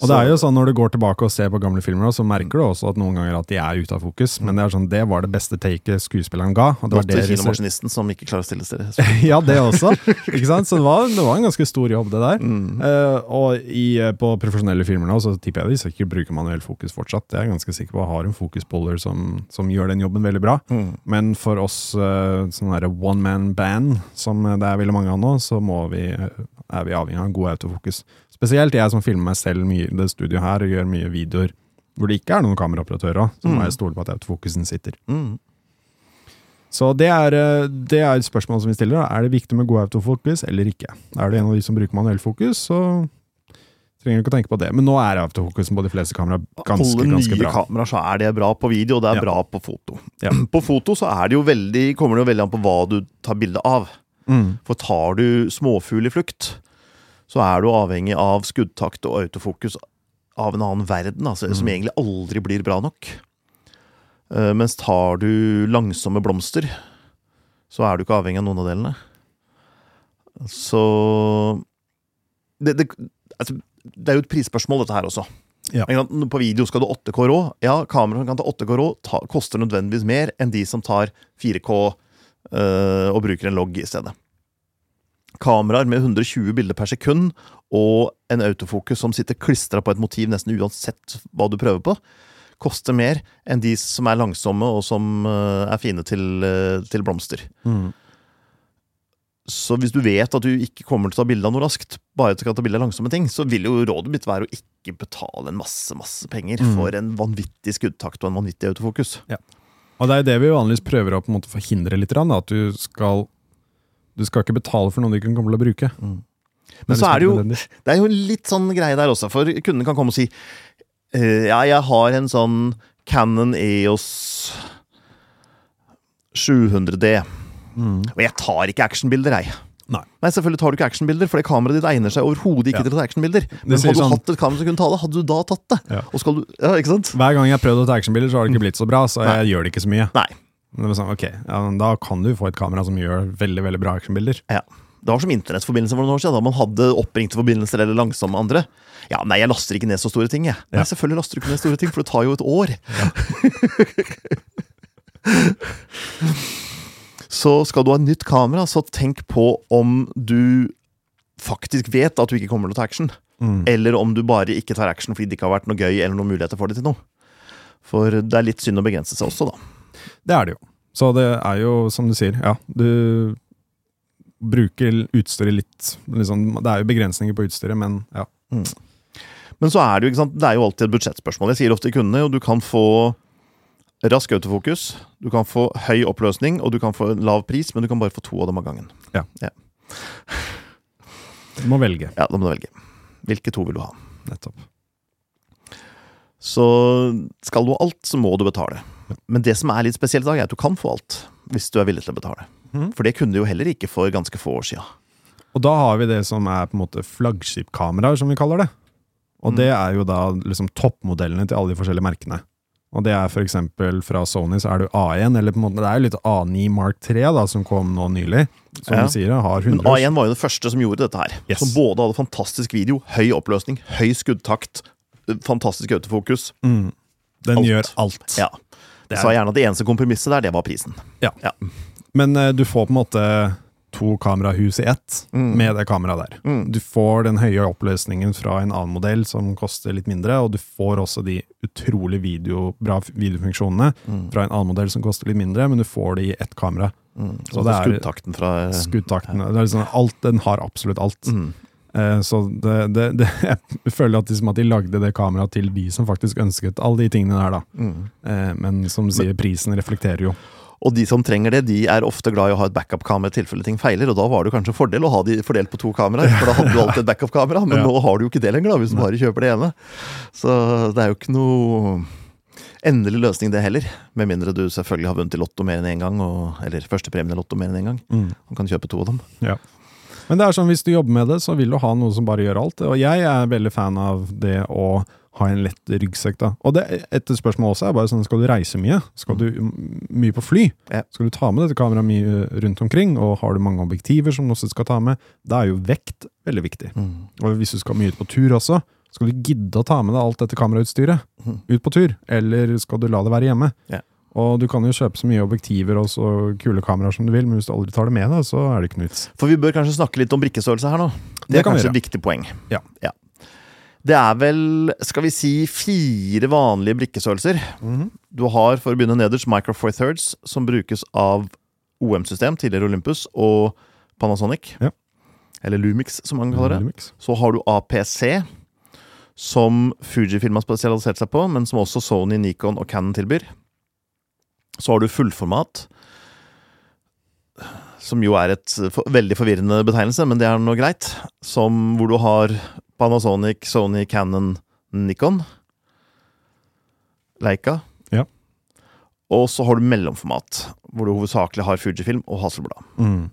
Og det er jo sånn Når du går tilbake og ser på gamle filmer, så merker du også at noen ganger at de er ute av fokus. Men det er sånn, det var det beste taket skuespilleren ga. Og det var det kinomaskinisten som ikke klarer å stille seg. ja, det også. Ikke sant? Så det var, det var en ganske stor jobb, det der. Mm. Uh, og i, eh, på profesjonelle filmer nå, så tipper jeg de sikkert bruker manuell fokus fortsatt. Det er jeg ganske sikker på. Har en fokusboller som, som gjør den jobben veldig bra. Mm. Men for oss uh, sånn derre one man band, som det er veldig mange av nå, så må vi, eh, er vi avhengig av god autofokus. Spesielt jeg som filmer meg selv mye i det studioet her og gjør mye videoer hvor det ikke er noen kameraoperatører, så må jeg stole på at autofokusen sitter. Mm. Så det er, eh, det er et spørsmål som vi stiller. da. Er det viktig med god autofokus eller ikke? Er du en av de som bruker manuell fokus, så trenger du ikke å tenke på det. Men nå er autofokusen på de fleste kameraer ganske, Alle ganske nye kameraer så er det bra på video, og det er Ja. bra på foto. Ja. På foto så er det jo veldig, kommer det jo veldig an på hva du tar bilde av. Mm. For tar du småfugl i flukt, så er du avhengig av skuddtakt og autofokus av en annen verden, altså, som egentlig aldri blir bra nok. Uh, mens tar du langsomme blomster, så er du ikke avhengig av noen av delene. Så det, det, altså, det er jo et prisspørsmål, dette her også. Ja. På video skal du 8K rå. Ja, kameraer som kan ta 8K rå, koster nødvendigvis mer enn de som tar 4K øh, og bruker en logg i stedet. Kameraer med 120 bilder per sekund og en autofokus som sitter klistra på et motiv nesten uansett hva du prøver på, koster mer enn de som er langsomme og som øh, er fine til, øh, til blomster. Så hvis du vet at du ikke kommer til å ta bilde av noe raskt, bare til å ta bilde av langsomme ting, så vil jo rådet mitt være å ikke betale en masse masse penger Mm. for en vanvittig skuddtakt og en vanvittig autofokus. Og det er jo det vi vanligvis prøver å på en måte forhindre litt, at du skal du skal ikke betale for noe du ikke kommer til å bruke. Men så er det jo nødvendig. Det er jo litt sånn greie der også, for kunden kan komme og si eh, Ja, jeg har en sånn Canon EOS 700D, og jeg tar ikke actionbilder, jeg. Nei. Nei, selvfølgelig tar du ikke actionbilder, for det kameraet ditt egner seg overhodet ikke Ja. til å ta actionbilder. Men hadde du sånn- hatt et kamera som kunne ta det, hadde du da tatt det? Ja. Og skal du, ja, ikke sant? Hver gang jeg har prøvd å ta actionbilder, så har det ikke blitt så bra, så jeg gjør det ikke så mye. Nei. Sånn, ok, ja, Da kan du få et kamera som gjør veldig veldig bra actionbilder. Ja. Det var som internettforbindelse for noen år siden, da man hadde oppringte forbindelser eller langsomme andre. Ja, nei, jeg laster ikke ned så store ting, jeg. Nei, Ja. selvfølgelig laster du ikke ned store ting, for det tar jo et år. så skal du ha et nytt kamera, så tenk på om du faktisk vet at du ikke kommer til å ta action. Mm. Eller om du bare ikke tar action fordi det ikke har vært noe gøy eller noen muligheter for det til noe. For det er litt synd å begrense seg også, da. Det er det jo. Så det er jo, som du sier, ja, du bruker utstyret litt liksom, Det er jo begrensninger på utstyret, men ja. Men så er det jo ikke sant, det er jo alltid et budsjettspørsmål. Jeg sier ofte til kundene, jo du kan få rask autofokus, du kan få høy oppløsning, og du kan få lav pris, men du kan bare få to av dem av gangen. Du må velge. Ja, Da må du velge. Hvilke to vil du ha? Nettopp. Så skal du ha alt, så må du betale. Men det som er litt spesielt i dag, er at du kan få alt. Hvis du er villig til å betale. Mm. For det kunne du jo heller ikke for ganske få år sia. Og da har vi det som er på en måte flaggskipkameraer, som vi kaller det. Og Mm. det er jo da liksom toppmodellene til alle de forskjellige merkene. Og det er for eksempel fra Sony så er jo A1, eller på en måte, det er jo litt A9 Mark 3 da, som kom nå nylig. Som Ja. du sier, har Men A1 var jo det første som gjorde dette her. Yes. Som både hadde fantastisk video, høy oppløsning, høy skuddtakt, fantastisk autofokus. mm. Den Alt. gjør alt. Ja. Er, gjerne at det eneste kompromisset der, det var prisen. Ja, men uh, du får på en måte to kamerahus i ett Mm. med det kameraet der. Mm. Du får den høye oppløsningen fra en annen modell som koster litt mindre, og du får også de utrolig video, bra videofunksjonene Mm. fra en annen modell som koster litt mindre, men du får det i ett kamera. Mm. Så Så det er- skuddtakten fra Skuddtakten det er liksom, alt, Den har absolutt alt. Eh, så det, det, det, jeg føler at, liksom at de lagde det kameraet til de som faktisk ønsket alle de tingene der, da. Mm. Eh, men som du sier, prisen reflekterer jo. Og de som trenger det, de er ofte glad i å ha et backup-kamera i tilfelle ting feiler, og da var det kanskje en fordel å ha de fordelt på to kameraer, for da hadde du alltid et backup-kamera, men Ja. nå har du jo ikke det lenger, da, hvis du bare kjøper det ene. Så det er jo ikke noe endelig løsning, det heller. Med mindre du selvfølgelig har vunnet i Lotto mer enn én gang, og, eller førstepremien i Lotto mer enn én gang. Mm. Og kan kjøpe to av dem. Men det er sånn, hvis du jobber med det, så vil du ha noe som bare gjør alt. Og jeg er veldig fan av det å ha en lett ryggsekk. da. Og det, et spørsmål også er bare sånn, skal du reise mye? Skal du mye på fly? Ja. Skal du ta med dette kameraet mye rundt omkring? Og har du mange objektiver som du også skal ta med? Da er jo vekt veldig viktig. Og hvis du skal mye ut på tur også, skal du gidde å ta med deg alt dette kamerautstyret mm. ut på tur? Eller skal du la det være hjemme? Ja. Og du kan jo kjøpe så mye objektiver og så kule kameraer som du vil, men hvis du aldri tar det med deg, så er det ikke noe vits. For vi bør kanskje snakke litt om brikkestørrelse her nå. Det, Det er kan kanskje et viktig poeng. Ja. Det er vel, skal vi si, fire vanlige brikkestørrelser. Du har, for å begynne nederst, Micro Four Thirds, som brukes av OM-system, tidligere Olympus, og Panasonic. Ja. Eller Lumix, som man kaller det. Lumix. Så har du APC, som Fujifilm har spesialisert seg på, men som også Sony, Nikon og Canon tilbyr. Så har du fullformat, som jo er et for, veldig forvirrende betegnelse, men det er nå greit. Som hvor du har Panasonic, Sony, Canon, Nikon. Leica. Ja. Og så har du mellomformat, hvor du hovedsakelig har Fujifilm og Hasselblad. Mm.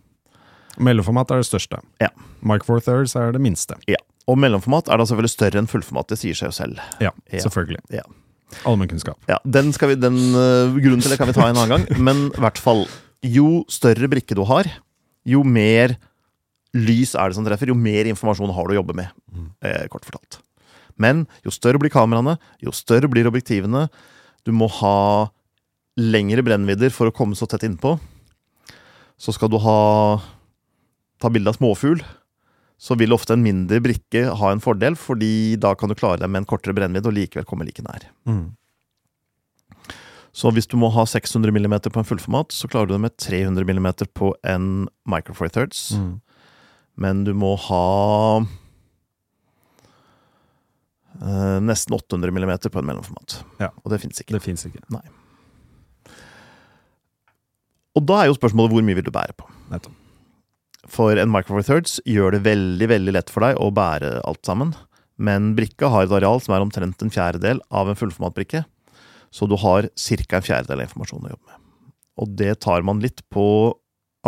Mellomformat er det største. Ja. Mike Four Thirds er det minste. Ja. Og mellomformat er da selvfølgelig større enn fullformat, det sier seg jo selv. Ja, Ja. selvfølgelig. Ja. Allmennkunnskap. Ja, den, skal vi, den øh, Grunnen til det kan vi ta en annen gang, men i hvert fall jo større brikke du har, jo mer lys er det som treffer, jo mer informasjon har du å jobbe med. Eh, kort fortalt. Men jo større blir kameraene, jo større blir objektivene. Du må ha lengre brennvidder for å komme så tett innpå. Så skal du ha ta bilde av småfugl, så vil ofte en mindre brikke ha en fordel, fordi da kan du klare deg med en kortere brennvidd og likevel komme like nær. Mm. Så hvis du må ha 600 mm på en fullformat, så klarer du det med 300 mm på en Micro Four Thirds. Mm. Men du må ha eh, nesten 800 mm på en mellomformat. Ja. Og det fins ikke. Det fins ikke. Og da er jo spørsmålet hvor mye vil du bære på? Nettopp. For en Micro Four Thirds gjør det veldig veldig lett for deg å bære alt sammen. Men brikka har et areal som er omtrent en fjerdedel av en fullformatbrikke. Så du har ca. en fjerdedel av informasjonen å jobbe med. Og det tar man litt på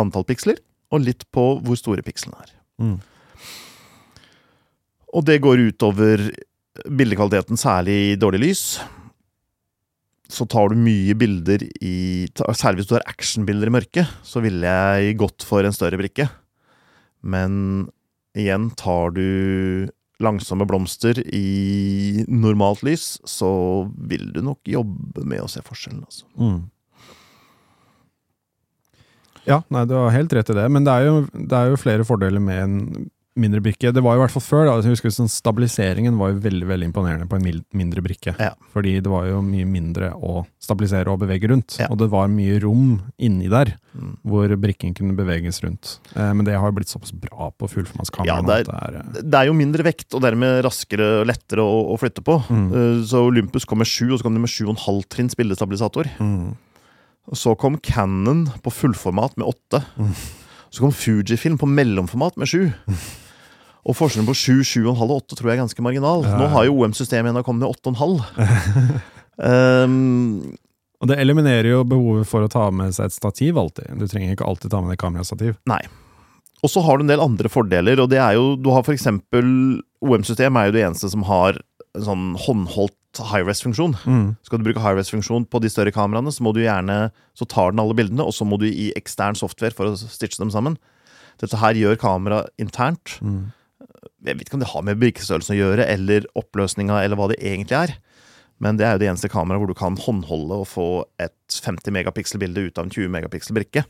antall piksler, og litt på hvor store pikslene er. Mm. Og det går utover bildekvaliteten, særlig i dårlig lys. Så tar du mye bilder i Særlig hvis du har actionbilder i mørket, så ville jeg gått for en større brikke. Men igjen, tar du langsomme blomster i normalt lys, så vil du nok jobbe med å se forskjellen, altså. Mm. Ja, nei, du har helt rett i det, men det er, jo, det er jo flere fordeler med en mindre brikke. Det var jo i hvert fall før, da. Jeg husker sånn, Stabiliseringen var jo veldig veldig imponerende på en mindre brikke. Ja. Fordi det var jo mye mindre å stabilisere og bevege rundt. Ja. Og det var mye rom inni der, Mm. hvor brikken kunne beveges rundt. Eh, men det har jo blitt såpass bra på fullformatskamera. Ja, det at det er, eh, Det er jo mindre vekt, og dermed raskere og lettere å, å flytte på. Mm. Uh, Så Olympus kom med sju, og så kom de med sju og en halv trinns bildestabilisator. mm, Så kom Cannon på fullformat med åtte. Mm. Så kom Fujifilm på mellomformat med sju. Og forskjellen på sju, sju og en halv og åtte tror jeg er ganske marginal. Ja, Nå har jo OM-systemet igjen kommet med åtte og en halv. um, Og det eliminerer jo behovet for å ta med seg et stativ alltid. Du trenger ikke alltid ta med deg kamerastativ. nei. Og så har du en del andre fordeler, og det er jo Du har for eksempel OM-system er jo det eneste som har en sånn håndholdt high-rest-funksjon. Mm. Skal du bruke high-rest-funksjon på de større kameraene, så må du gjerne Så tar den alle bildene, og så må du i ekstern software for å stitche dem sammen. Dette her gjør kamera internt. Mm. Jeg vet ikke om det har med brikkestørrelsen å gjøre, eller oppløsninga, eller hva det egentlig er. Men det er jo det eneste kameraet hvor du kan håndholde og få et 50 megapiksel-bilde ut av en 20 megapiksel-brikke.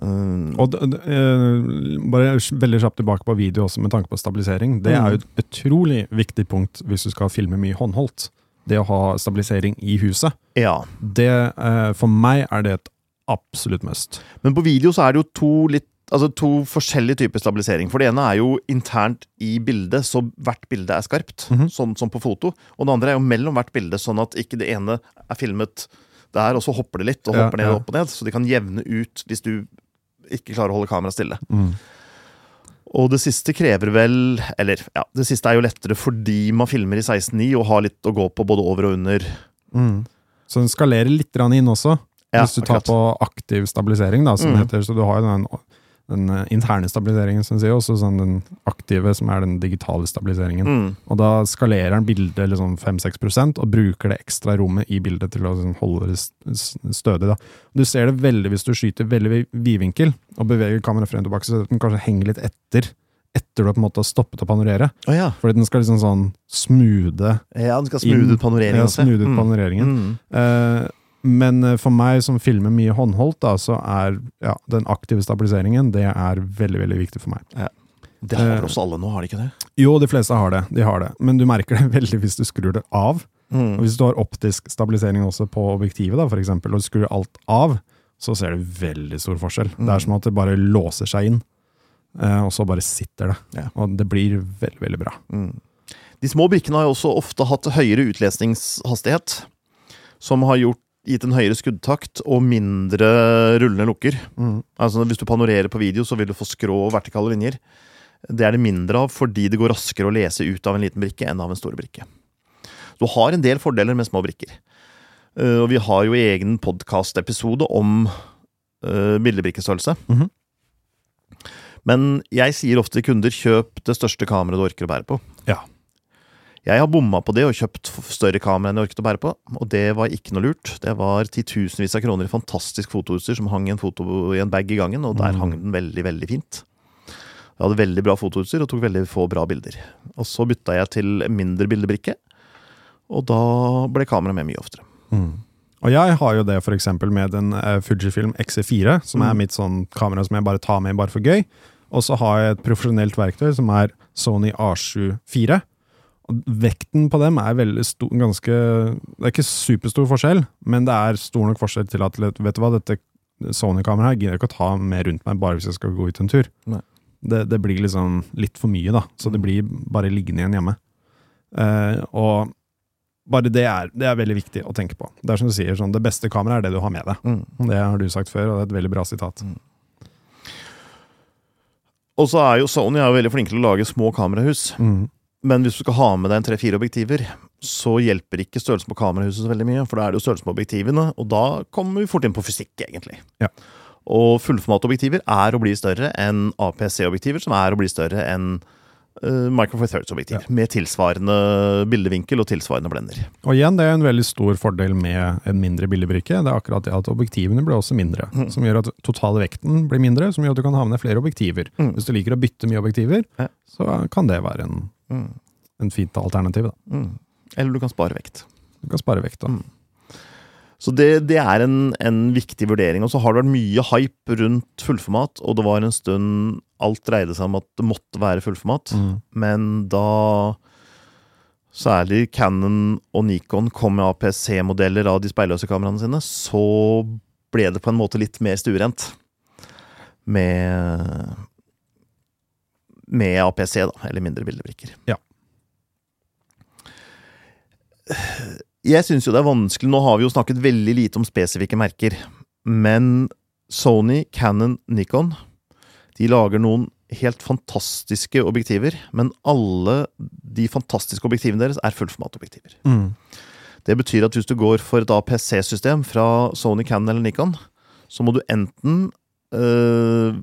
Um, Og eh, bare veldig kjapt tilbake på video også med tanke på stabilisering. Det er jo et utrolig viktig punkt hvis du skal filme mye håndholdt. Det å ha stabilisering i huset. ja. Det, eh, for meg er det et absolutt must. Men på video så er det jo to litt Altså to forskjellige typer stabilisering. For det ene er jo internt i bildet, så hvert bilde er skarpt. Mhm. Sånn som på foto. Og det andre er jo mellom hvert bilde, sånn at ikke det ene er filmet der, og så hopper det litt, og Ja, hopper ned ja. og opp og ned. Så de kan jevne ut hvis du ikke klarer å holde kameraet stille. Og det siste krever vel Eller, ja, det siste er jo lettere fordi man filmer i 16.9 og har litt å gå på både over og under. Mm. Så den skalerer litt inn også, Ja, hvis du tar akkurat. på aktiv stabilisering, da, som Mm. heter. Så du har jo den, den eh, interne stabiliseringen, som sier, også sånn den aktive, som er den digitale stabiliseringen. Mm. Og da skalerer den bildet liksom 5-6 og bruker det ekstra rommet i bildet til å liksom holde det stødig. Da. Du ser det veldig hvis du skyter veldig vidvinkel og beveger kameraet frem og tilbake, så den kanskje henger litt etter etter du har på en måte stoppet å panorere. Oh, ja. Fordi den skal liksom sånn smoothe ja. Den skal smoothe ut panoreringen ja, også. smoothe ut Mm. panoreringen. Mm. Eh, men eh, for meg som filmer mye håndholdt, da, så er ja, den aktive stabiliseringen det er veldig veldig viktig for meg. Det har Eh, også alle nå, har de ikke det? Jo, de fleste har det, de har det. men du merker det veldig hvis du skrur det av. Mm. Hvis du har optisk stabilisering også på objektivet, da, for eksempel, og du skrur alt av, så ser du veldig stor forskjell. Det Mm. er som at det bare låser seg inn, eh, og så bare sitter det. Ja. Og det blir veldig, veldig bra. Mm. De små brikkene har jo også ofte hatt høyere utlesningshastighet, som har gjort, gitt en høyere skuddtakt og mindre rullende lukker. Altså Hvis du panorerer på video, så vil du få skrå og vertikale linjer. Det er det mindre av fordi det går raskere å lese ut av en liten brikke enn av en stor brikke. Du har en del fordeler med små brikker. Eh, og vi har jo egen podkastepisode om bildebrikkestørrelse. Mm -hmm. Men jeg sier ofte til kunder kjøp det største kameraet du orker å bære på. Ja. Jeg har bomma på det og kjøpt større kamera enn jeg orket å bære på, og det var ikke noe lurt. Det var titusenvis av kroner i fantastisk fotoutstyr som hang en, foto, i en bag i gangen, og der Mm. hang den veldig, veldig fint. Jeg hadde veldig bra fotoutstyr og tok veldig få bra bilder. Og så bytta jeg til mindre bildebrikke, og da ble kameraet med mye oftere. Og jeg har jo det eksempel med en eh, Fujifilm XE4, som er Mm. mitt sånn kamera som jeg bare tar med bare for gøy. Og så har jeg et profesjonelt verktøy som er Sony A7 IV. Vekten på dem er veldig stor, ganske Det er ikke superstor forskjell, men det er stor nok forskjell til at vet du hva, dette Sony-kameraet her gidder jeg ikke å ta med rundt meg bare hvis jeg skal gå ut en tur. Det, det blir liksom litt for mye, da. Så det blir bare liggende igjen hjemme. Eh, og bare det er, det er veldig viktig å tenke på. Det er som du sier, sånn, det beste kameraet er det du har med deg. Mm. Det har du sagt før, og det er et veldig bra sitat. Og så er jo Sony er jo veldig flinke til å lage små kamerahus. Mm. Men hvis du skal ha med deg en tre-fire objektiver, så hjelper ikke størrelsen på kamerahuset så veldig mye. For da er det jo størrelsen på objektivene, og da kommer vi fort inn på fysikk, egentlig. Ja. Og fullformatobjektiver er å bli større enn APC-objektiver, som er å bli større enn uh, Micro Four Thirds-objektiv. Med tilsvarende bildevinkel og tilsvarende blender. Og igjen, det er en veldig stor fordel med en mindre bildebrikke. Det er akkurat det at objektivene blir også mindre. Mm. Som gjør at totale vekten blir mindre, som gjør at du kan ha med deg flere objektiver. Mm. Hvis du liker å bytte mye objektiver, Ja. så kan det være en, Mm. en fint alternativ. Da. Mm. Eller du kan spare vekt. Du kan spare vekt. da. Mm. Så det, det er en, en viktig vurdering. Og så har det vært mye hype rundt fullformat, og det var en stund alt dreide seg om at det måtte være fullformat. Mm. Men da særlig Canon og Nikon kom med APC-modeller av de speilløse kameraene sine, så ble det på en måte litt mer stuerent. Med med APC, da, eller mindre bildebrikker. Ja. Jeg syns jo det er vanskelig Nå har vi jo snakket veldig lite om spesifikke merker, men Sony, Canon, Nikon de lager noen helt fantastiske objektiver, men alle de fantastiske objektivene deres er fullformatobjektiver. Mm. Det betyr at hvis du går for et APC-system fra Sony, Canon eller Nikon, så må du enten øh,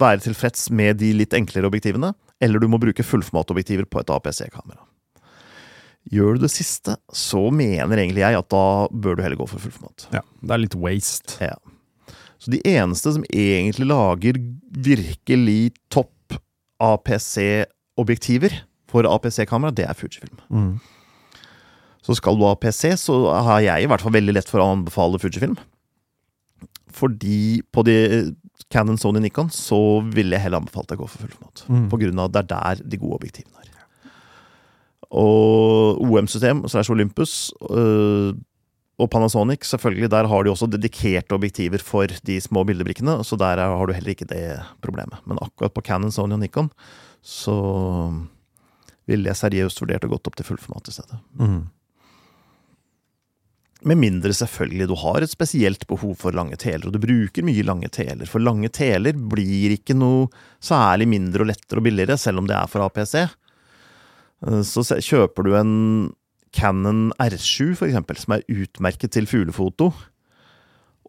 være tilfreds med de litt enklere objektivene, eller du må bruke fullformatobjektiver på et APC-kamera. Gjør du det siste, så mener egentlig jeg at da bør du heller gå for fullformat. Ja, det er litt waste. Ja. Så de eneste som egentlig lager virkelig topp APC-objektiver for APC-kamera, det er Fujifilm. Mm. Så skal du ha PC, så har jeg i hvert fall veldig lett for å anbefale Fujifilm. Fordi på de Canon, Sony, Nikon så ville jeg heller anbefalt deg å gå for fullformat. Mm. På grunn av at det er der de gode objektivene er. Og OM-system slash Olympus øh, og Panasonic, selvfølgelig, der har de også dedikerte objektiver for de små bildebrikkene, så der er- har du heller ikke det problemet. Men akkurat på Canon, Sony og Nikon så ville jeg seriøst vurdert å gått opp til fullformat i stedet. Mm. Med mindre selvfølgelig du har et spesielt behov for lange teler, og du bruker mye lange teler. For lange teler blir ikke noe særlig mindre og lettere og billigere, selv om det er for APC. Eh, Så kjøper du en Canon R7 for eksempel, som er utmerket til fuglefoto,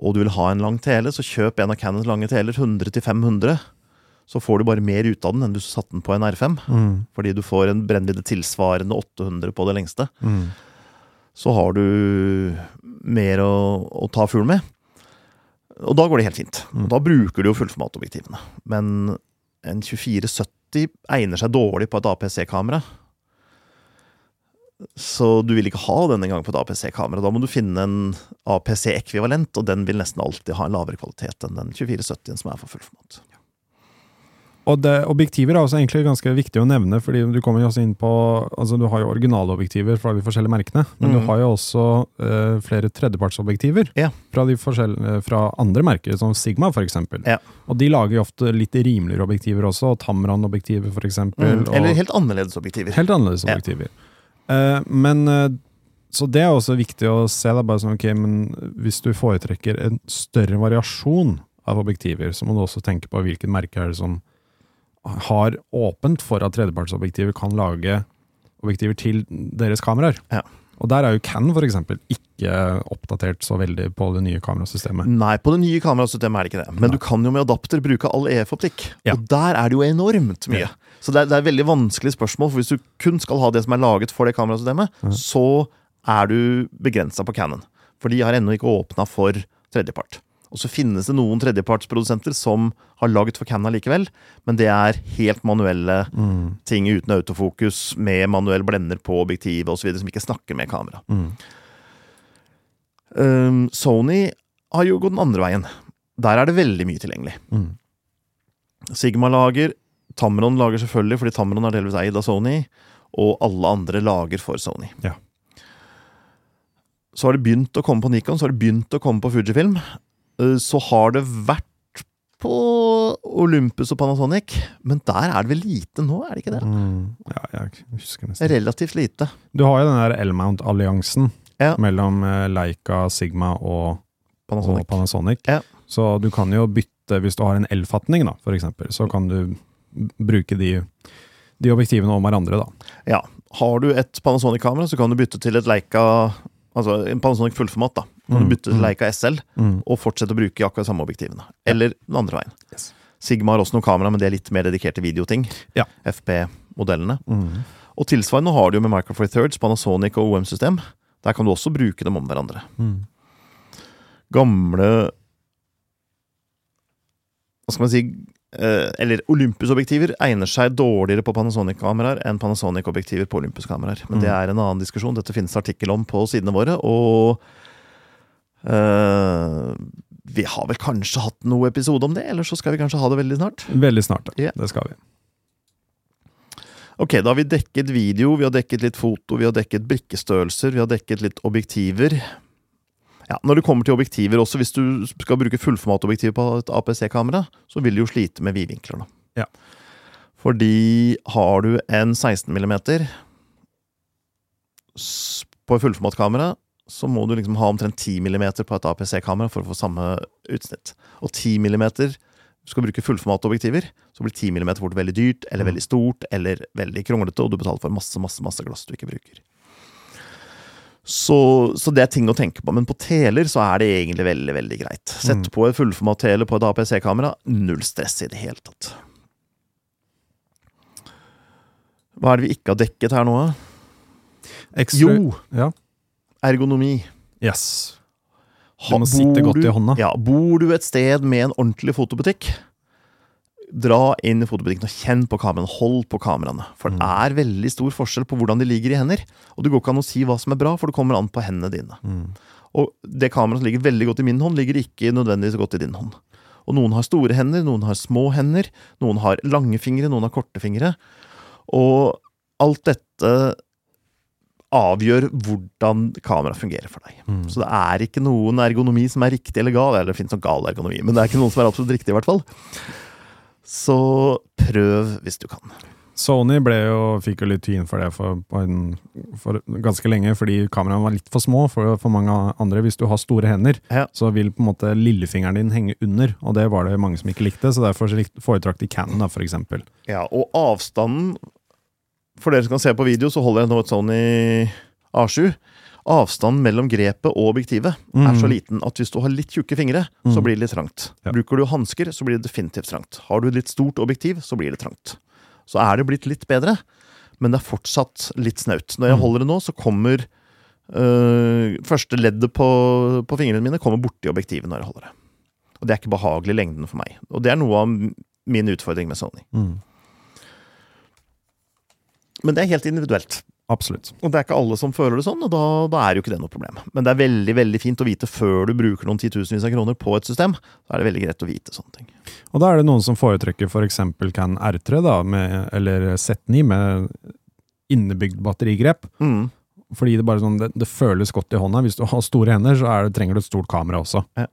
og du vil ha en lang tele, så kjøp en av Canons lange teler, 100-500. Så får du bare mer ut av den enn du satte den på en R5, Mm. fordi du får en brennvidde tilsvarende 800 på det lengste Mm. Så har du mer å, å ta fugl med. Og da går det helt fint. Mm. Da bruker du jo fullformatobjektivene. Men en 2470 egner seg dårlig på et APC-kamera. Så du vil ikke ha den engang på et APC-kamera. Da må du finne en APC-ekvivalent, og den vil nesten alltid ha en lavere kvalitet enn den 2470-en som er for fullformat. Og det, objektiver er også egentlig ganske viktig å nevne, fordi du kommer jo også inn på altså Du har jo originalobjektiver fra de forskjellige merkene, men du Mhm. har jo også uh, flere tredjepartsobjektiver Ja. fra, de fra andre merker, som Sigma f.eks. Ja. Og de lager jo ofte litt rimeligere objektiver også, og Tamran-objektiver f.eks. Mm. og- Eller helt annerledes objektiver. Helt annerledes Ja. objektiver. Eh, men uh, Så det er også viktig å se. Da, bare sånn, ok, men Hvis du foretrekker en større variasjon av objektiver, så må du også tenke på hvilket merke er det som har åpent for at tredjepartsobjektiver kan lage objektiver til deres kameraer. Ja. Og der er jo Canon for eksempel ikke oppdatert så veldig på det nye kamerasystemet. Nei, på det nye kamerasystemet er det ikke det. Men Nei. du kan jo med adapter bruke all EF-optikk. Ja. Og der er det jo enormt mye. Ja. Så det er, det er veldig vanskelig spørsmål, for hvis du kun skal ha det som er laget for det kamerasystemet, så er du begrensa på Canon. For de har ennå ikke åpna for tredjepart. Og så finnes det noen tredjepartsprodusenter som har laget for Canna likevel, men det er helt manuelle Mm. ting uten autofokus, med manuell blender på objektivet osv., som ikke snakker med kamera. Mm. Um, Sony har jo gått den andre veien. Der er det veldig mye tilgjengelig. Mm. Sigma lager, Tamron lager selvfølgelig, fordi Tamron er delvis eid av Sony, og alle andre lager for Sony. Ja. Så har det begynt å komme på Nikon, så har det begynt å komme på Fujifilm. Uh, Så har det vært på Olympus og Panasonic, men der er det vel lite nå, er det ikke det? Mm. Ja, jeg husker nesten. Relativt lite. Du har jo den der L-mount-alliansen Ja. mellom eh, Leica, Sigma og Panasonic. og Panasonic. Ja. Så du kan jo bytte, hvis du har en L-fatning, da, for eksempel, så kan du bruke de, de objektivene om hverandre, da. Ja. Har du et Panasonic-kamera, så kan du bytte til et Leica Altså en Panasonic fullformat. da Mm, du bytter til mm. Leica SL Mm. og fortsette å bruke akkurat samme objektivene. Eller den andre veien. Yes. Sigma har også noen kamera, men det er litt mer dedikerte videoting. Ja. FP-modellene. Mm. Og tilsvarende har du jo med Micro Four Thirds, Panasonic og OM-system. Der kan du også bruke dem om hverandre. Mm. Gamle Hva skal man si eh, Eller Olympus-objektiver egner seg dårligere på Panasonic-kameraer enn Panasonic-objektiver på Olympus-kameraer. Men Mm. det er en annen diskusjon. Dette finnes artikkel om på sidene våre. Og eh, vi har vel kanskje hatt noe episode om det, eller så skal vi kanskje ha det veldig snart. Veldig snart, ja. Yeah. Det skal vi. Ok, da har vi dekket video, vi har dekket litt foto, vi har dekket brikkestørrelser, vi har dekket litt objektiver. Ja, Når det kommer til objektiver også, hvis du skal bruke fullformatobjektiv på et APC-kamera, så vil du jo slite med vidvinkler. da. Ja. Fordi har du en 16 mm på fullformatkamera, så må du liksom ha omtrent 10 mm på et APC-kamera for å få samme utsnitt. Og 10 mm skal bruke fullformatobjektiver, så blir 10 mm fort veldig dyrt, eller veldig stort, eller veldig kronglete, og du betaler for masse, masse, masse glass du ikke bruker. Så, så det er ting å tenke på. Men på teler så er det egentlig veldig veldig greit. Sett Mm. på et fullformat-tele på et APC-kamera. Null stress i det hele tatt. Hva er det vi ikke har dekket her nå? Ekstra- Jo, Ja. Ergonomi. Yes. Du må sitte godt i hånda. Ja, Bor du et sted med en ordentlig fotobutikk, dra inn i fotobutikken og kjenn på kameraene. Hold på kameraene. For det Mm. er veldig stor forskjell på hvordan de ligger i hender. Og det går ikke an å si hva som er bra, for det kommer an på hendene dine. Mm. Og det kameraet som ligger veldig godt i min hånd, ligger ikke nødvendigvis godt i din hånd. Og noen har store hender, noen har små hender, noen har lange fingre, noen har korte fingre. Og alt dette avgjør hvordan kameraet fungerer for deg. Mm. Så det er ikke noen ergonomi som er riktig eller gal. Eller det finnes noen gal ergonomi, men det er ikke noen som er absolutt riktig, i hvert fall. Så prøv hvis du kan. Sony ble jo, fikk jo litt tyn for det for, for ganske lenge, fordi kameraene var litt for små for, for mange andre. Hvis du har store hender, Ja. så vil på en måte lillefingeren din henge under, og det var det mange som ikke likte, så derfor foretrakk de Canon, da, eksempel. Ja, og avstanden For dere som kan se på video, så holder jeg nå et Sony A7. Avstanden mellom grepet og objektivet er så Mm. liten at hvis du har litt tjukke fingre, så Mm. blir det litt trangt. Ja. Bruker du hansker, så blir det definitivt trangt. Har du litt stort objektiv, så blir det trangt. Så er det blitt litt bedre, men det er fortsatt litt snaut. Når jeg Mm. holder det nå, så kommer øh, første leddet på, på fingrene mine kommer borti objektivet når jeg holder det. Og det er ikke behagelig i lengden for meg. Og det er noe av min utfordring med Sony. Mm. Men det er helt individuelt. Absolutt. Og det er ikke alle som føler det sånn, og da, da er jo ikke det noe problem. Men det er veldig veldig fint å vite før du bruker noen titusenvis av kroner på et system. Da er det veldig greit å vite sånne ting. Og da er det noen som foretrekker f.eks. For Can R3, da, med, eller Z9 med innebygd batterigrep. Mm. Fordi det bare sånn, det, det føles godt i hånda. Hvis du har store hender, så er det, trenger du et stort kamera også. Ja.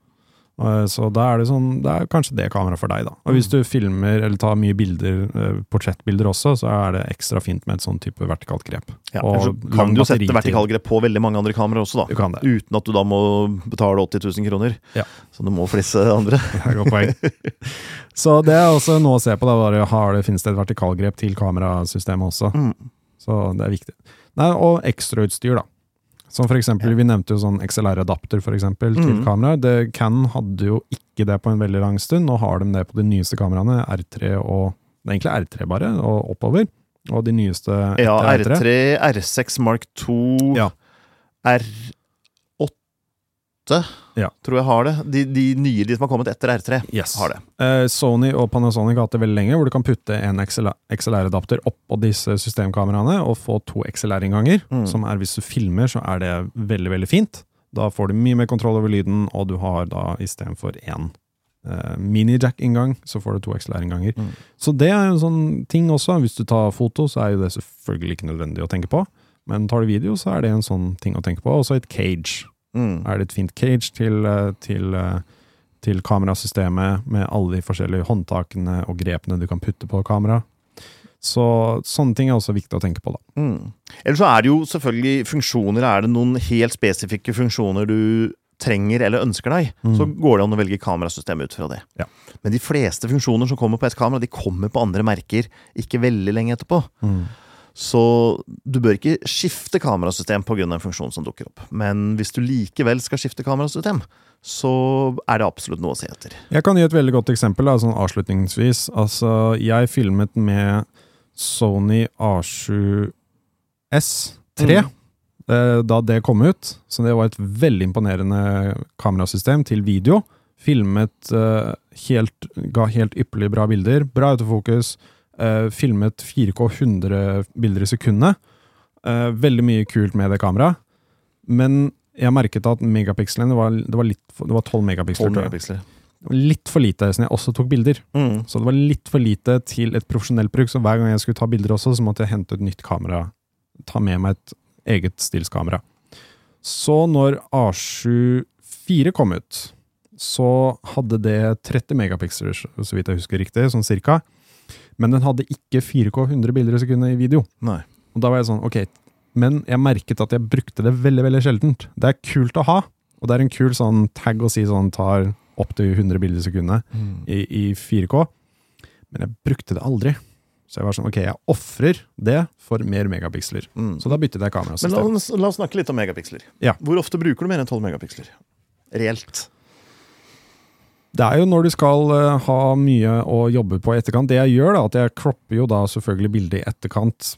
Eh, Så da er det sånn, det er kanskje det kameraet for deg, da. Og hvis du filmer eller tar mye bilder, eh, portrettbilder også, så er det ekstra fint med et sånn type vertikalt grep. Ja, Og så kan du sette vertikalt grep på veldig mange andre kameraer også, Du da. kan det. Uten at du da må betale 80 000 kroner. Ja. Så du må flisse andre. Det er godt poeng. Så det er også noe å se på. Da, bare har det, Finnes det et vertikalgrep til kamerasystemet også? Mm. Så det er viktig. Nei, og ekstrautstyr, da. Som for eksempel, Vi nevnte jo sånn XLR-adapter for eksempel, til mm. kamera. Det, Canon hadde jo ikke det på en veldig lang stund. Nå har de det på de nyeste kameraene. R3 og Det er egentlig R3 bare, og oppover. Og de nyeste Ja, etter R3, R6 Mark 2, Ja. R8 Ja. tror jeg har det. De, de nye, de som har kommet etter R3, Yes. har det. Eh, Sony og Panasonic har hatt det veldig lenge, hvor du kan putte en XLR-adapter oppå disse systemkameraene og få to XLR-innganger. Mm. Som er hvis du filmer, så er det veldig, veldig fint. Da får du mye mer kontroll over lyden, og du har da istedenfor én eh, mini-jack-inngang, så får du to XLR-innganger. Mm. Så det er en sånn ting også. Hvis du tar foto, så er jo det selvfølgelig ikke nødvendig å tenke på. Men tar du video, så er det en sånn ting å tenke på. Også et cage. Mm. Er det et fint cage til, eh, til, eh, til kamerasystemet med alle de forskjellige håndtakene og grepene du kan putte på kamera. Så sånne ting er også viktig å tenke på, da. Mm. Eller så er det jo selvfølgelig funksjoner. Er det noen helt spesifikke funksjoner du trenger eller ønsker deg, Mm. så går det an å velge kamerasystem ut fra det. Ja. Men de fleste funksjoner som kommer på et kamera, de kommer på andre merker ikke veldig lenge etterpå. Så du bør ikke skifte kamerasystem pga. en funksjon som dukker opp. Men hvis du likevel skal skifte kamerasystem, så er det absolutt noe å se etter. Jeg kan gi et veldig godt eksempel da, sånn avslutningsvis. Altså, jeg filmet med Sony A7S3 Mm. eh, da det kom ut. Så det var et veldig imponerende kamerasystem til video. Filmet eh, helt, ga helt ypperlig bra bilder. Bra autofokus. Eh, filmet 4K 100 bilder i sekundet. Uh, veldig mye kult med det kameraet. Men jeg merket at megapikslene var, det var, litt, det var 12 megapiksler. 12 megapiksler. Litt for lite, siden jeg også tok bilder. Mm. Så det var litt for lite til et profesjonelt bruk, så hver gang jeg skulle ta bilder også, så måtte jeg hente et nytt kamera. Ta med meg et eget stillskamera. Så når A74 kom ut, så hadde det 30 megapiksler, så vidt jeg husker riktig, sånn cirka. Men den hadde ikke 4K 100 bilder i sekundet i video. Nei. Og da var jeg sånn, ok, men jeg merket at jeg brukte det veldig, veldig sjeldent. Det er kult å ha, og det er en kul sånn tag å si sånn, tar opp til 100 bilder i sekundet i, i 4K. Men jeg brukte det aldri. Så jeg var sånn, ok, jeg offrer det for mer megapiksler. Mm. Så da byttet jeg Men la kamerasystem. oss, la oss snakke litt om megapiksler. Ja. Hvor ofte bruker du mer enn 12 megapiksler? Reelt. Det er jo når du skal eh, ha mye å jobbe på i etterkant. Det jeg gjør, da, at jeg kropper jo da selvfølgelig bildet i etterkant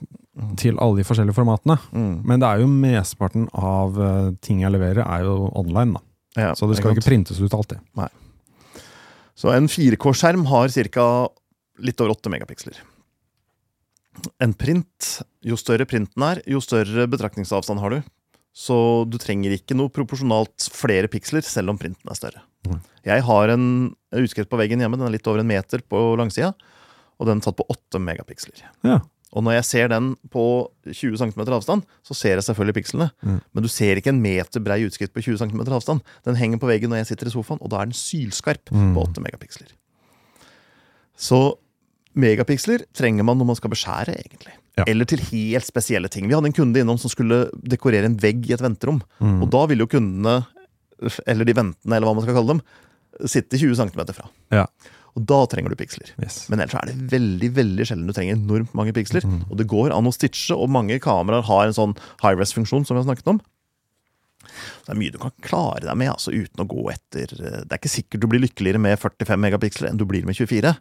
til alle de forskjellige formatene. Mm. Men det er jo mesteparten av eh, ting jeg leverer, er jo online, da. Ja, Så det skal ikke ikke printes ut alltid. Så en 4K-skjerm har ca. litt over 8 megapiksler. En print, jo større printen er, jo større betraktningsavstand har du. Så du trenger ikke noe proporsjonalt flere piksler, selv om printen er større. Jeg har en utskrift på veggen hjemme, den er litt over en meter på langsida, og den er satt på 8 megapiksler. Ja. Og når jeg ser den på 20 cm avstand, så ser jeg selvfølgelig pikslene. Mm. Men du ser ikke en meter brei utskrift på 20 cm avstand. Den henger på veggen når jeg sitter i sofaen, og da er den sylskarp mm. på 8 megapiksler. Så megapiksler trenger man når man skal beskjære, egentlig. Ja. Eller til helt spesielle ting. Vi hadde en kunde innom som skulle dekorere en vegg i et venterom. Mm. Og da ville jo kundene, eller de ventende, eller hva man skal kalle dem, sitte 20 cm fra. Ja. Og da trenger du piksler. Yes. Men ellers er det veldig veldig sjelden du trenger enormt mange piksler. Mm. Og det går an å stitche, og mange kameraer har en sånn high-rest-funksjon som vi har snakket om. Det er mye du kan klare deg med altså, uten å gå etter Det er ikke sikkert du blir lykkeligere med 45 megapiksler enn du blir med 24.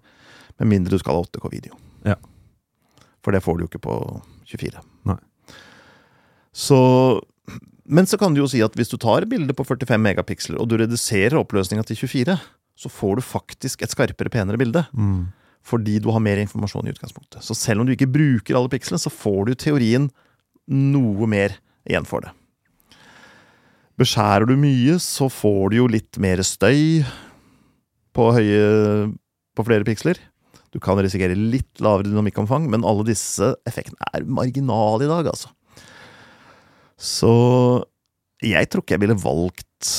Med mindre du skal ha 8K-video. Ja. For det får du jo ikke på 24. Nei. Så Men så kan du jo si at hvis du tar bilde på 45 megapiksler, og du reduserer oppløsninga til 24, så får du faktisk et skarpere, penere bilde. Mm. Fordi du har mer informasjon i utgangspunktet. Så selv om du ikke bruker alle pikslene, så får du teorien noe mer igjen for det. Beskjærer du mye, så får du jo litt mer støy på høye på flere piksler. Du kan risikere litt lavere dynamikkomfang, men alle disse effektene er marginale i dag, altså. Så jeg tror ikke jeg ville valgt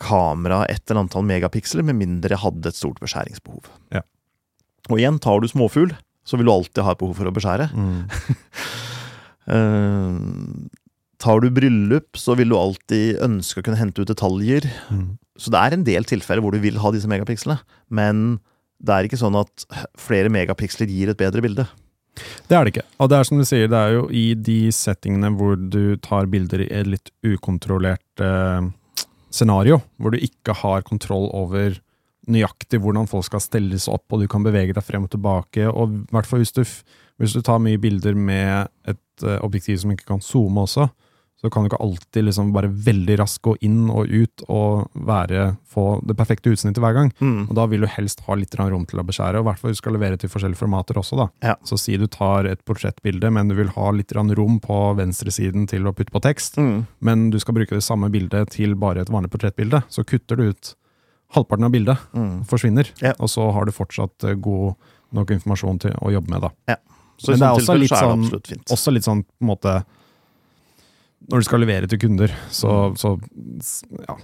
kamera etter antall megapiksler, med mindre jeg hadde et stort beskjæringsbehov. Ja. Og igjen, tar du småfugl, så vil du alltid ha et behov for å beskjære. Mm. uh, tar du bryllup, så vil du alltid ønske å kunne hente ut detaljer. Mm. Så det er en del tilfeller hvor du vil ha disse megapikslene, men det er ikke sånn at flere megapiksler gir et bedre bilde. Det er det ikke. Og det er som du sier, det er jo i de settingene hvor du tar bilder i et litt ukontrollert eh, scenario, hvor du ikke har kontroll over nøyaktig hvordan folk skal stelles opp, og du kan bevege deg frem og tilbake. Og i hvert fall hvis du, hvis du tar mye bilder med et eh, objektiv som ikke kan zoome også, så kan du ikke alltid liksom bare veldig raskt gå inn og ut og være, få det perfekte utsnittet hver gang. Mm. Og da vil du helst ha litt rom til å beskjære, og i hvert fall du skal levere til forskjellige formater også. da. Ja. Så si du tar et portrettbilde, men du vil ha litt rom på venstresiden til å putte på tekst, Mm. men du skal bruke det samme bildet til bare et vanlig portrettbilde, så kutter du ut halvparten av bildet, Mm. forsvinner, Ja. og så har du fortsatt eh, god nok informasjon til å jobbe med. da. Så Men det er også litt sånn- Også litt sånn på en måte Når du skal levere til kunder, så, Mm. så ja.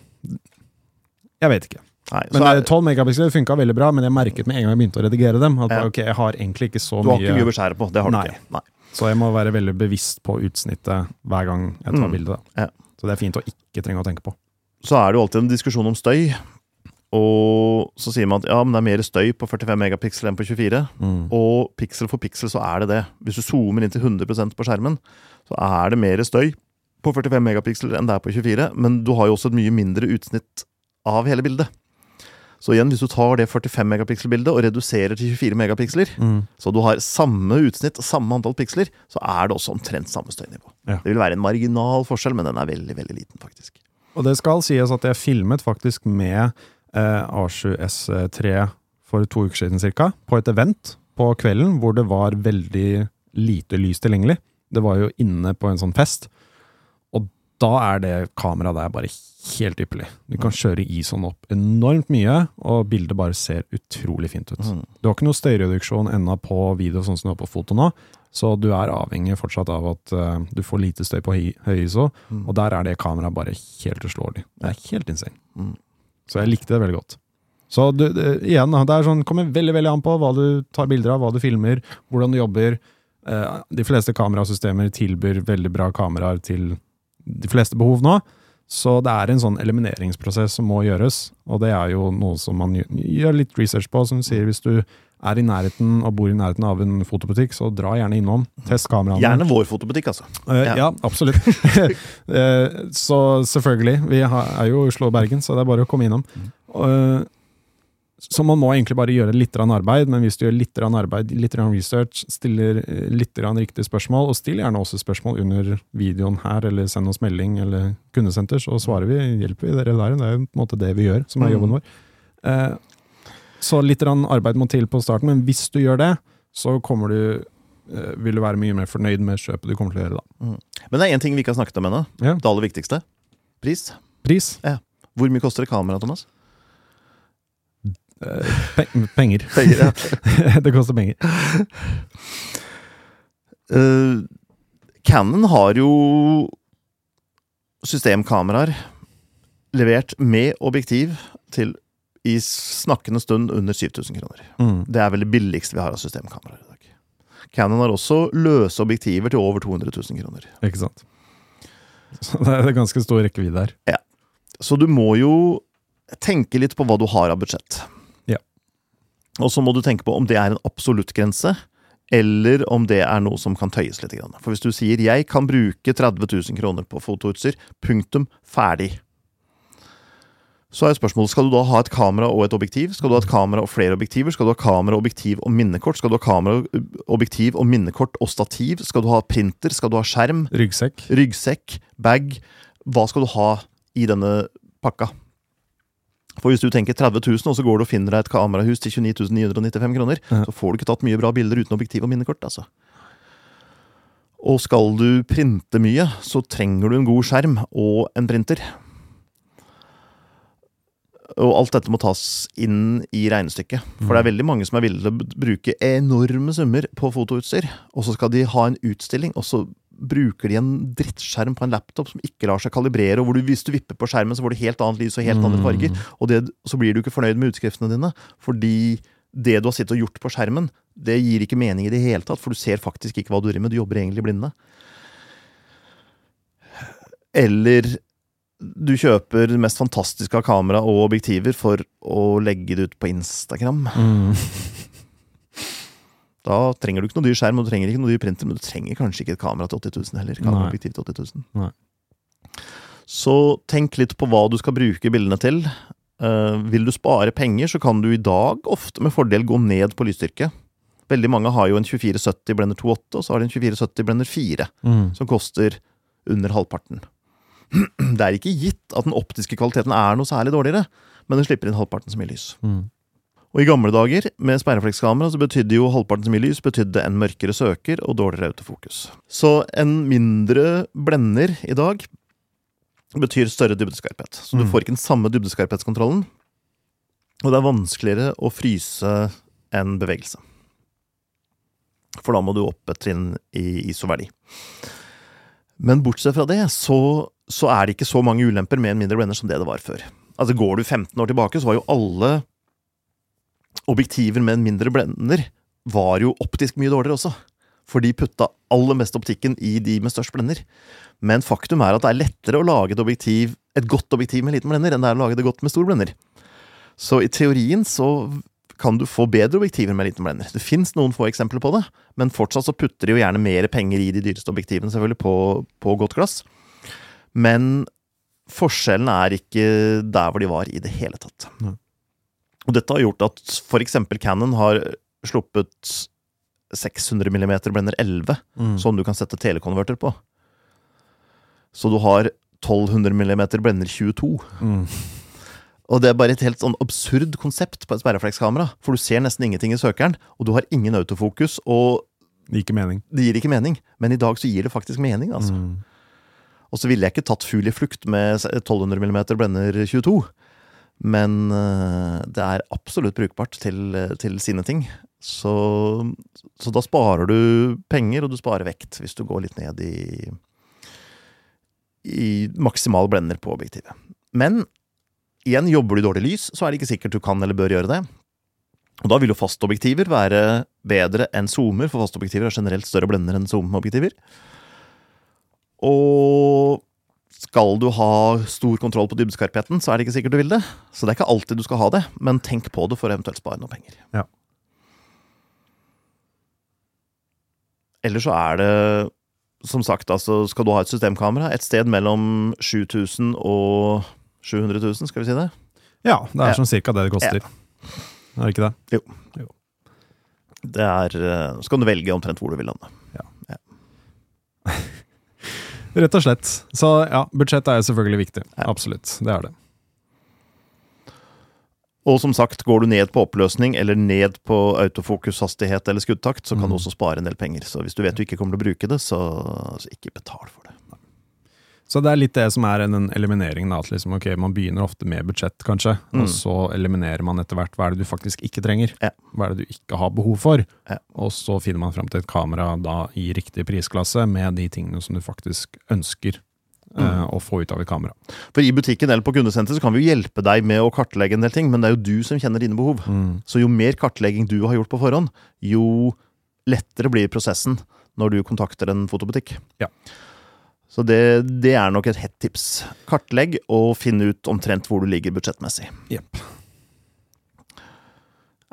Jeg vet ikke. Nei, Men er, eh, 12 megapiksler funka veldig bra, men jeg merket med en gang jeg begynte å redigere dem, at Ja. okay, jeg har egentlig ikke så mye du har ikke mye mye å beskjære på. Det har du Nei. ikke. Nei. Så jeg må være veldig bevisst på utsnittet hver gang jeg tar Mm. bilde. Ja. Så det er fint å ikke trenge å tenke på. Så er det jo alltid en diskusjon om støy. Og så sier man at ja, men det er mer støy på 45 megapiksel enn på 24. Og piksel for piksel så er det det. Hvis du zoomer inn til 100% på skjermen, så er det mer støy på 45 megapiksler enn det er på 24. Men du har jo også et mye mindre utsnitt av hele bildet. Så igjen, hvis du tar det 45 megapiksel-bildet og reduserer til 24 megapiksler, Mm. så du har samme utsnitt og samme antall piksler, så er det også omtrent samme støynivå. Ja. Det vil være en marginal forskjell, men den er veldig, veldig liten, faktisk. Og det skal sies at jeg filmet faktisk med eh, A7S3 for to uker siden cirka, på et event på kvelden hvor det var veldig lite lys tilgjengelig. Det var jo inne på en sånn fest. Da er det kameraet der bare helt ypperlig. Du kan kjøre ISON opp enormt mye, og bildet bare ser utrolig fint ut. Mm. Du har ikke noe støyreduksjon ennå på video, sånn som du har på foto nå, så du er avhengig fortsatt av at uh, du får lite støy på høy, ISO, Mm. og der er det kameraet bare helt uslåelig. Det er helt insane. Mm. Så jeg likte det veldig godt. Så du, det, igjen, det er sånn, kommer veldig veldig an på hva du tar bilder av, hva du filmer, hvordan du jobber. Uh, de fleste kamerasystemer tilbyr veldig bra kameraer til de fleste behov nå. Så det er en sånn elimineringsprosess som må gjøres, og det er jo noe som man gjør, litt research på. Som sier, hvis du er i nærheten og bor i nærheten av en fotobutikk, så dra gjerne innom. Test kameraene. Gjerne vår fotobutikk, altså. Uh, Ja. ja. absolutt. Eh, så selvfølgelig. Vi er jo Oslo og Bergen, så det er bare å komme innom. Eh, så man må egentlig bare gjøre litt arbeid, men hvis du gjør litt arbeid, litt research, stiller eh, litt riktige spørsmål, og still gjerne også spørsmål under videoen her, eller send oss melding eller kundesenter, så svarer vi, hjelper vi dere der. Det er jo på en måte det vi gjør, som er Mm. jobben vår. Eh, så litt arbeid må til på starten, men hvis du gjør det, så kommer du eh, vil du være mye mer fornøyd med kjøpet du kommer til å gjøre da. Men det er én ting vi ikke har snakket om ennå. Ja. Det aller viktigste. Pris. Pris. Hvor mye koster et kamera, Thomas? Eh, pe penger. Penger, ja. det koster penger. Uh, Canon har jo systemkameraer levert med objektiv til i snakkende stund under 7000 kroner. Mm. Det er vel det billigste vi har av systemkameraer i dag. Canon har også løse objektiver til over 200 000 kroner. Ikke sant. Så det er ganske stor rekkevidde her. Så du må jo tenke litt på hva du har av budsjett. Og så må du tenke på om det er en absolutt grense, eller om det er noe som kan tøyes litt. For hvis du sier 'jeg kan bruke 30 000 kroner på fotoutstyr', punktum, ferdig. Så er spørsmålet skal du da ha et kamera og et objektiv. Skal du ha et kamera og flere objektiver? Skal du ha kamera, objektiv og minnekort? Skal du ha kamera, objektiv og minnekort og stativ? Skal du ha printer? Skal du ha skjerm? Ryggsekk. ryggsekk, bag. Hva skal du ha i denne pakka? For hvis du tenker 30 000, og så går du og finner deg et kamerahus til 29 995 kroner, Ja. så får du ikke tatt mye bra bilder uten objektiv og minnekort, altså. Og skal du printe mye, så trenger du en god skjerm og en printer. Og alt dette må tas inn i regnestykket. For det er veldig mange som er villige til å bruke enorme summer på fotoutstyr, og så skal de ha en utstilling, og så bruker de en drittskjerm på en laptop som ikke lar seg kalibrere, og hvor du, hvis du vipper på skjermen, så får du helt annet lys og helt andre farger. Og det, så blir du ikke fornøyd med utskriftene dine, fordi det du har sittet og gjort på skjermen, det gir ikke mening i det hele tatt, for du ser faktisk ikke hva du driver med, du jobber egentlig blinde. Eller du kjøper det mest fantastiske av kamera og objektiver for å legge det ut på Instagram. Mm. Da trenger du ikke noe dyr skjerm og du trenger ikke noe dyr printer, men du trenger kanskje ikke et kamera til 80 000 heller. Kameraobjektiv til 80 000. Nei. Så tenk litt på hva du skal bruke bildene til. Uh, vil du spare penger, så kan du i dag ofte med fordel gå ned på lysstyrke. Veldig mange har jo en 2470 blender 2.8, og så har de en 2470 blender 4, Mm. som koster under halvparten. Det er ikke gitt at den optiske kvaliteten er noe særlig dårligere, men den slipper inn halvparten så mye lys. Mm. Og i gamle dager, med sperreflekskamera, så betydde jo halvparten så mye lys betydde en mørkere søker og dårligere autofokus. Så en mindre blender i dag betyr større dybdeskarphet. Så du Mm. får ikke den samme dybdeskarphetskontrollen. Og det er vanskeligere å fryse enn bevegelse. For da må du opp et trinn i ISO-verdi. Men bortsett fra det, så, så er det ikke så mange ulemper med en mindre blender som det det var før. Altså Går du 15 år tilbake, så var jo alle objektiver med en mindre blender var jo optisk mye dårligere også. For de putta aller mest optikken i de med størst blender. Men faktum er at det er lettere å lage et objektiv, et godt objektiv med liten blender, enn det er å lage det godt med stor blender. Så i teorien så kan du få bedre objektiver med liten blender. Det fins noen få eksempler på det, men fortsatt så putter de jo gjerne mer penger i de dyreste objektivene selvfølgelig på, på godt glass. Men forskjellen er ikke der hvor de var i det hele tatt. Nei. Og dette har gjort at for eksempel Canon har sluppet 600 mm blender 11, Mm. som du kan sette telekonverter på. Så du har 1200 mm blender 22. Mm. Og det er bare et helt sånn absurd konsept på et sperreflekskamera. For du ser nesten ingenting i søkeren, og du har ingen autofokus, og Det gir det gir ikke mening. Men i dag så gir det faktisk mening, altså. Mm. Og så ville jeg ikke tatt fugl i flukt med 1200 mm blender 22. Men øh, det er absolutt brukbart til, øh, til sine ting. Så, så da sparer du penger, og du sparer vekt, hvis du går litt ned i i maksimal blender på objektivet. Men igjen, jobber du i dårlig lys, så er det ikke sikkert du kan eller bør gjøre det. Og da vil jo fastobjektiver være bedre enn zoomer, for fastobjektiver har generelt større blender enn zoomobjektiver. Og skal du ha stor kontroll på dybdeskarpheten, så er det ikke sikkert du vil det. Så det er ikke alltid du skal ha det, men tenk på det for å eventuelt spare noe penger. Ja. Eller så er det, som sagt, altså skal du ha et systemkamera, et sted mellom 7000 og 700 000, skal vi si det? Ja, det er Ja. sånn cirka det det koster. Er det ikke det? Det er, eh, Så kan du velge omtrent hvor du vil lande. Rett og slett. Så ja, budsjett er jo selvfølgelig viktig. Ja. Absolutt. Det er det. Og som sagt, går du ned på oppløsning eller ned på autofokushastighet eller skuddtakt, så kan du Mm. også spare en del penger. Så hvis du vet du ikke kommer til å bruke det, så, så ikke betal for det. Så det er litt det som er den elimineringen. At liksom, okay, Man begynner ofte med budsjett, kanskje, Mm. og så eliminerer man etter hvert hva er det du faktisk ikke trenger. Ja. Hva er det du ikke har behov for? Ja. Og så finner man fram til et kamera da i riktig prisklasse med de tingene som du faktisk ønsker Mm. eh, å få ut av et kamera. For i butikken eller på kundesenter så kan vi jo hjelpe deg med å kartlegge en del ting, men det er jo du som kjenner dine behov. Så jo mer kartlegging du har gjort på forhånd, jo lettere blir prosessen når du kontakter en fotobutikk. Ja. Så det, det er nok et hett tips. Kartlegg og finn ut omtrent hvor du ligger budsjettmessig. Yep.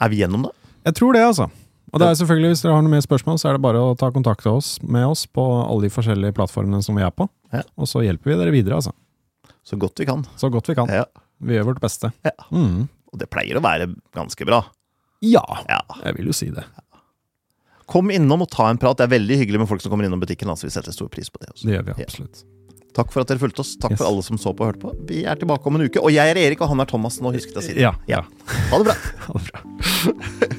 Er vi gjennom det? Jeg tror det, altså. Og det er selvfølgelig, hvis dere har noe mer spørsmål, så er det bare å ta kontakt oss, med oss på alle de forskjellige plattformene som vi er på. Ja. Og så hjelper vi dere videre, altså. Så godt vi kan. Så godt vi kan. Ja. Vi gjør vårt beste. Ja. Mm. Og det pleier å være ganske bra. Ja, Ja. jeg vil jo si det. Kom innom og ta en prat. Det er veldig hyggelig med folk som kommer innom butikken. Altså, vi setter stor pris på det. Også. Det gjør vi Ja. absolutt. Takk for at dere fulgte oss. Takk Yes. for alle som så på og hørte på. Vi er tilbake om en uke. Og jeg er Erik, og han er Thomas. Nå husket jeg å si det. Ja. Ja. Ha det bra. Ha det bra.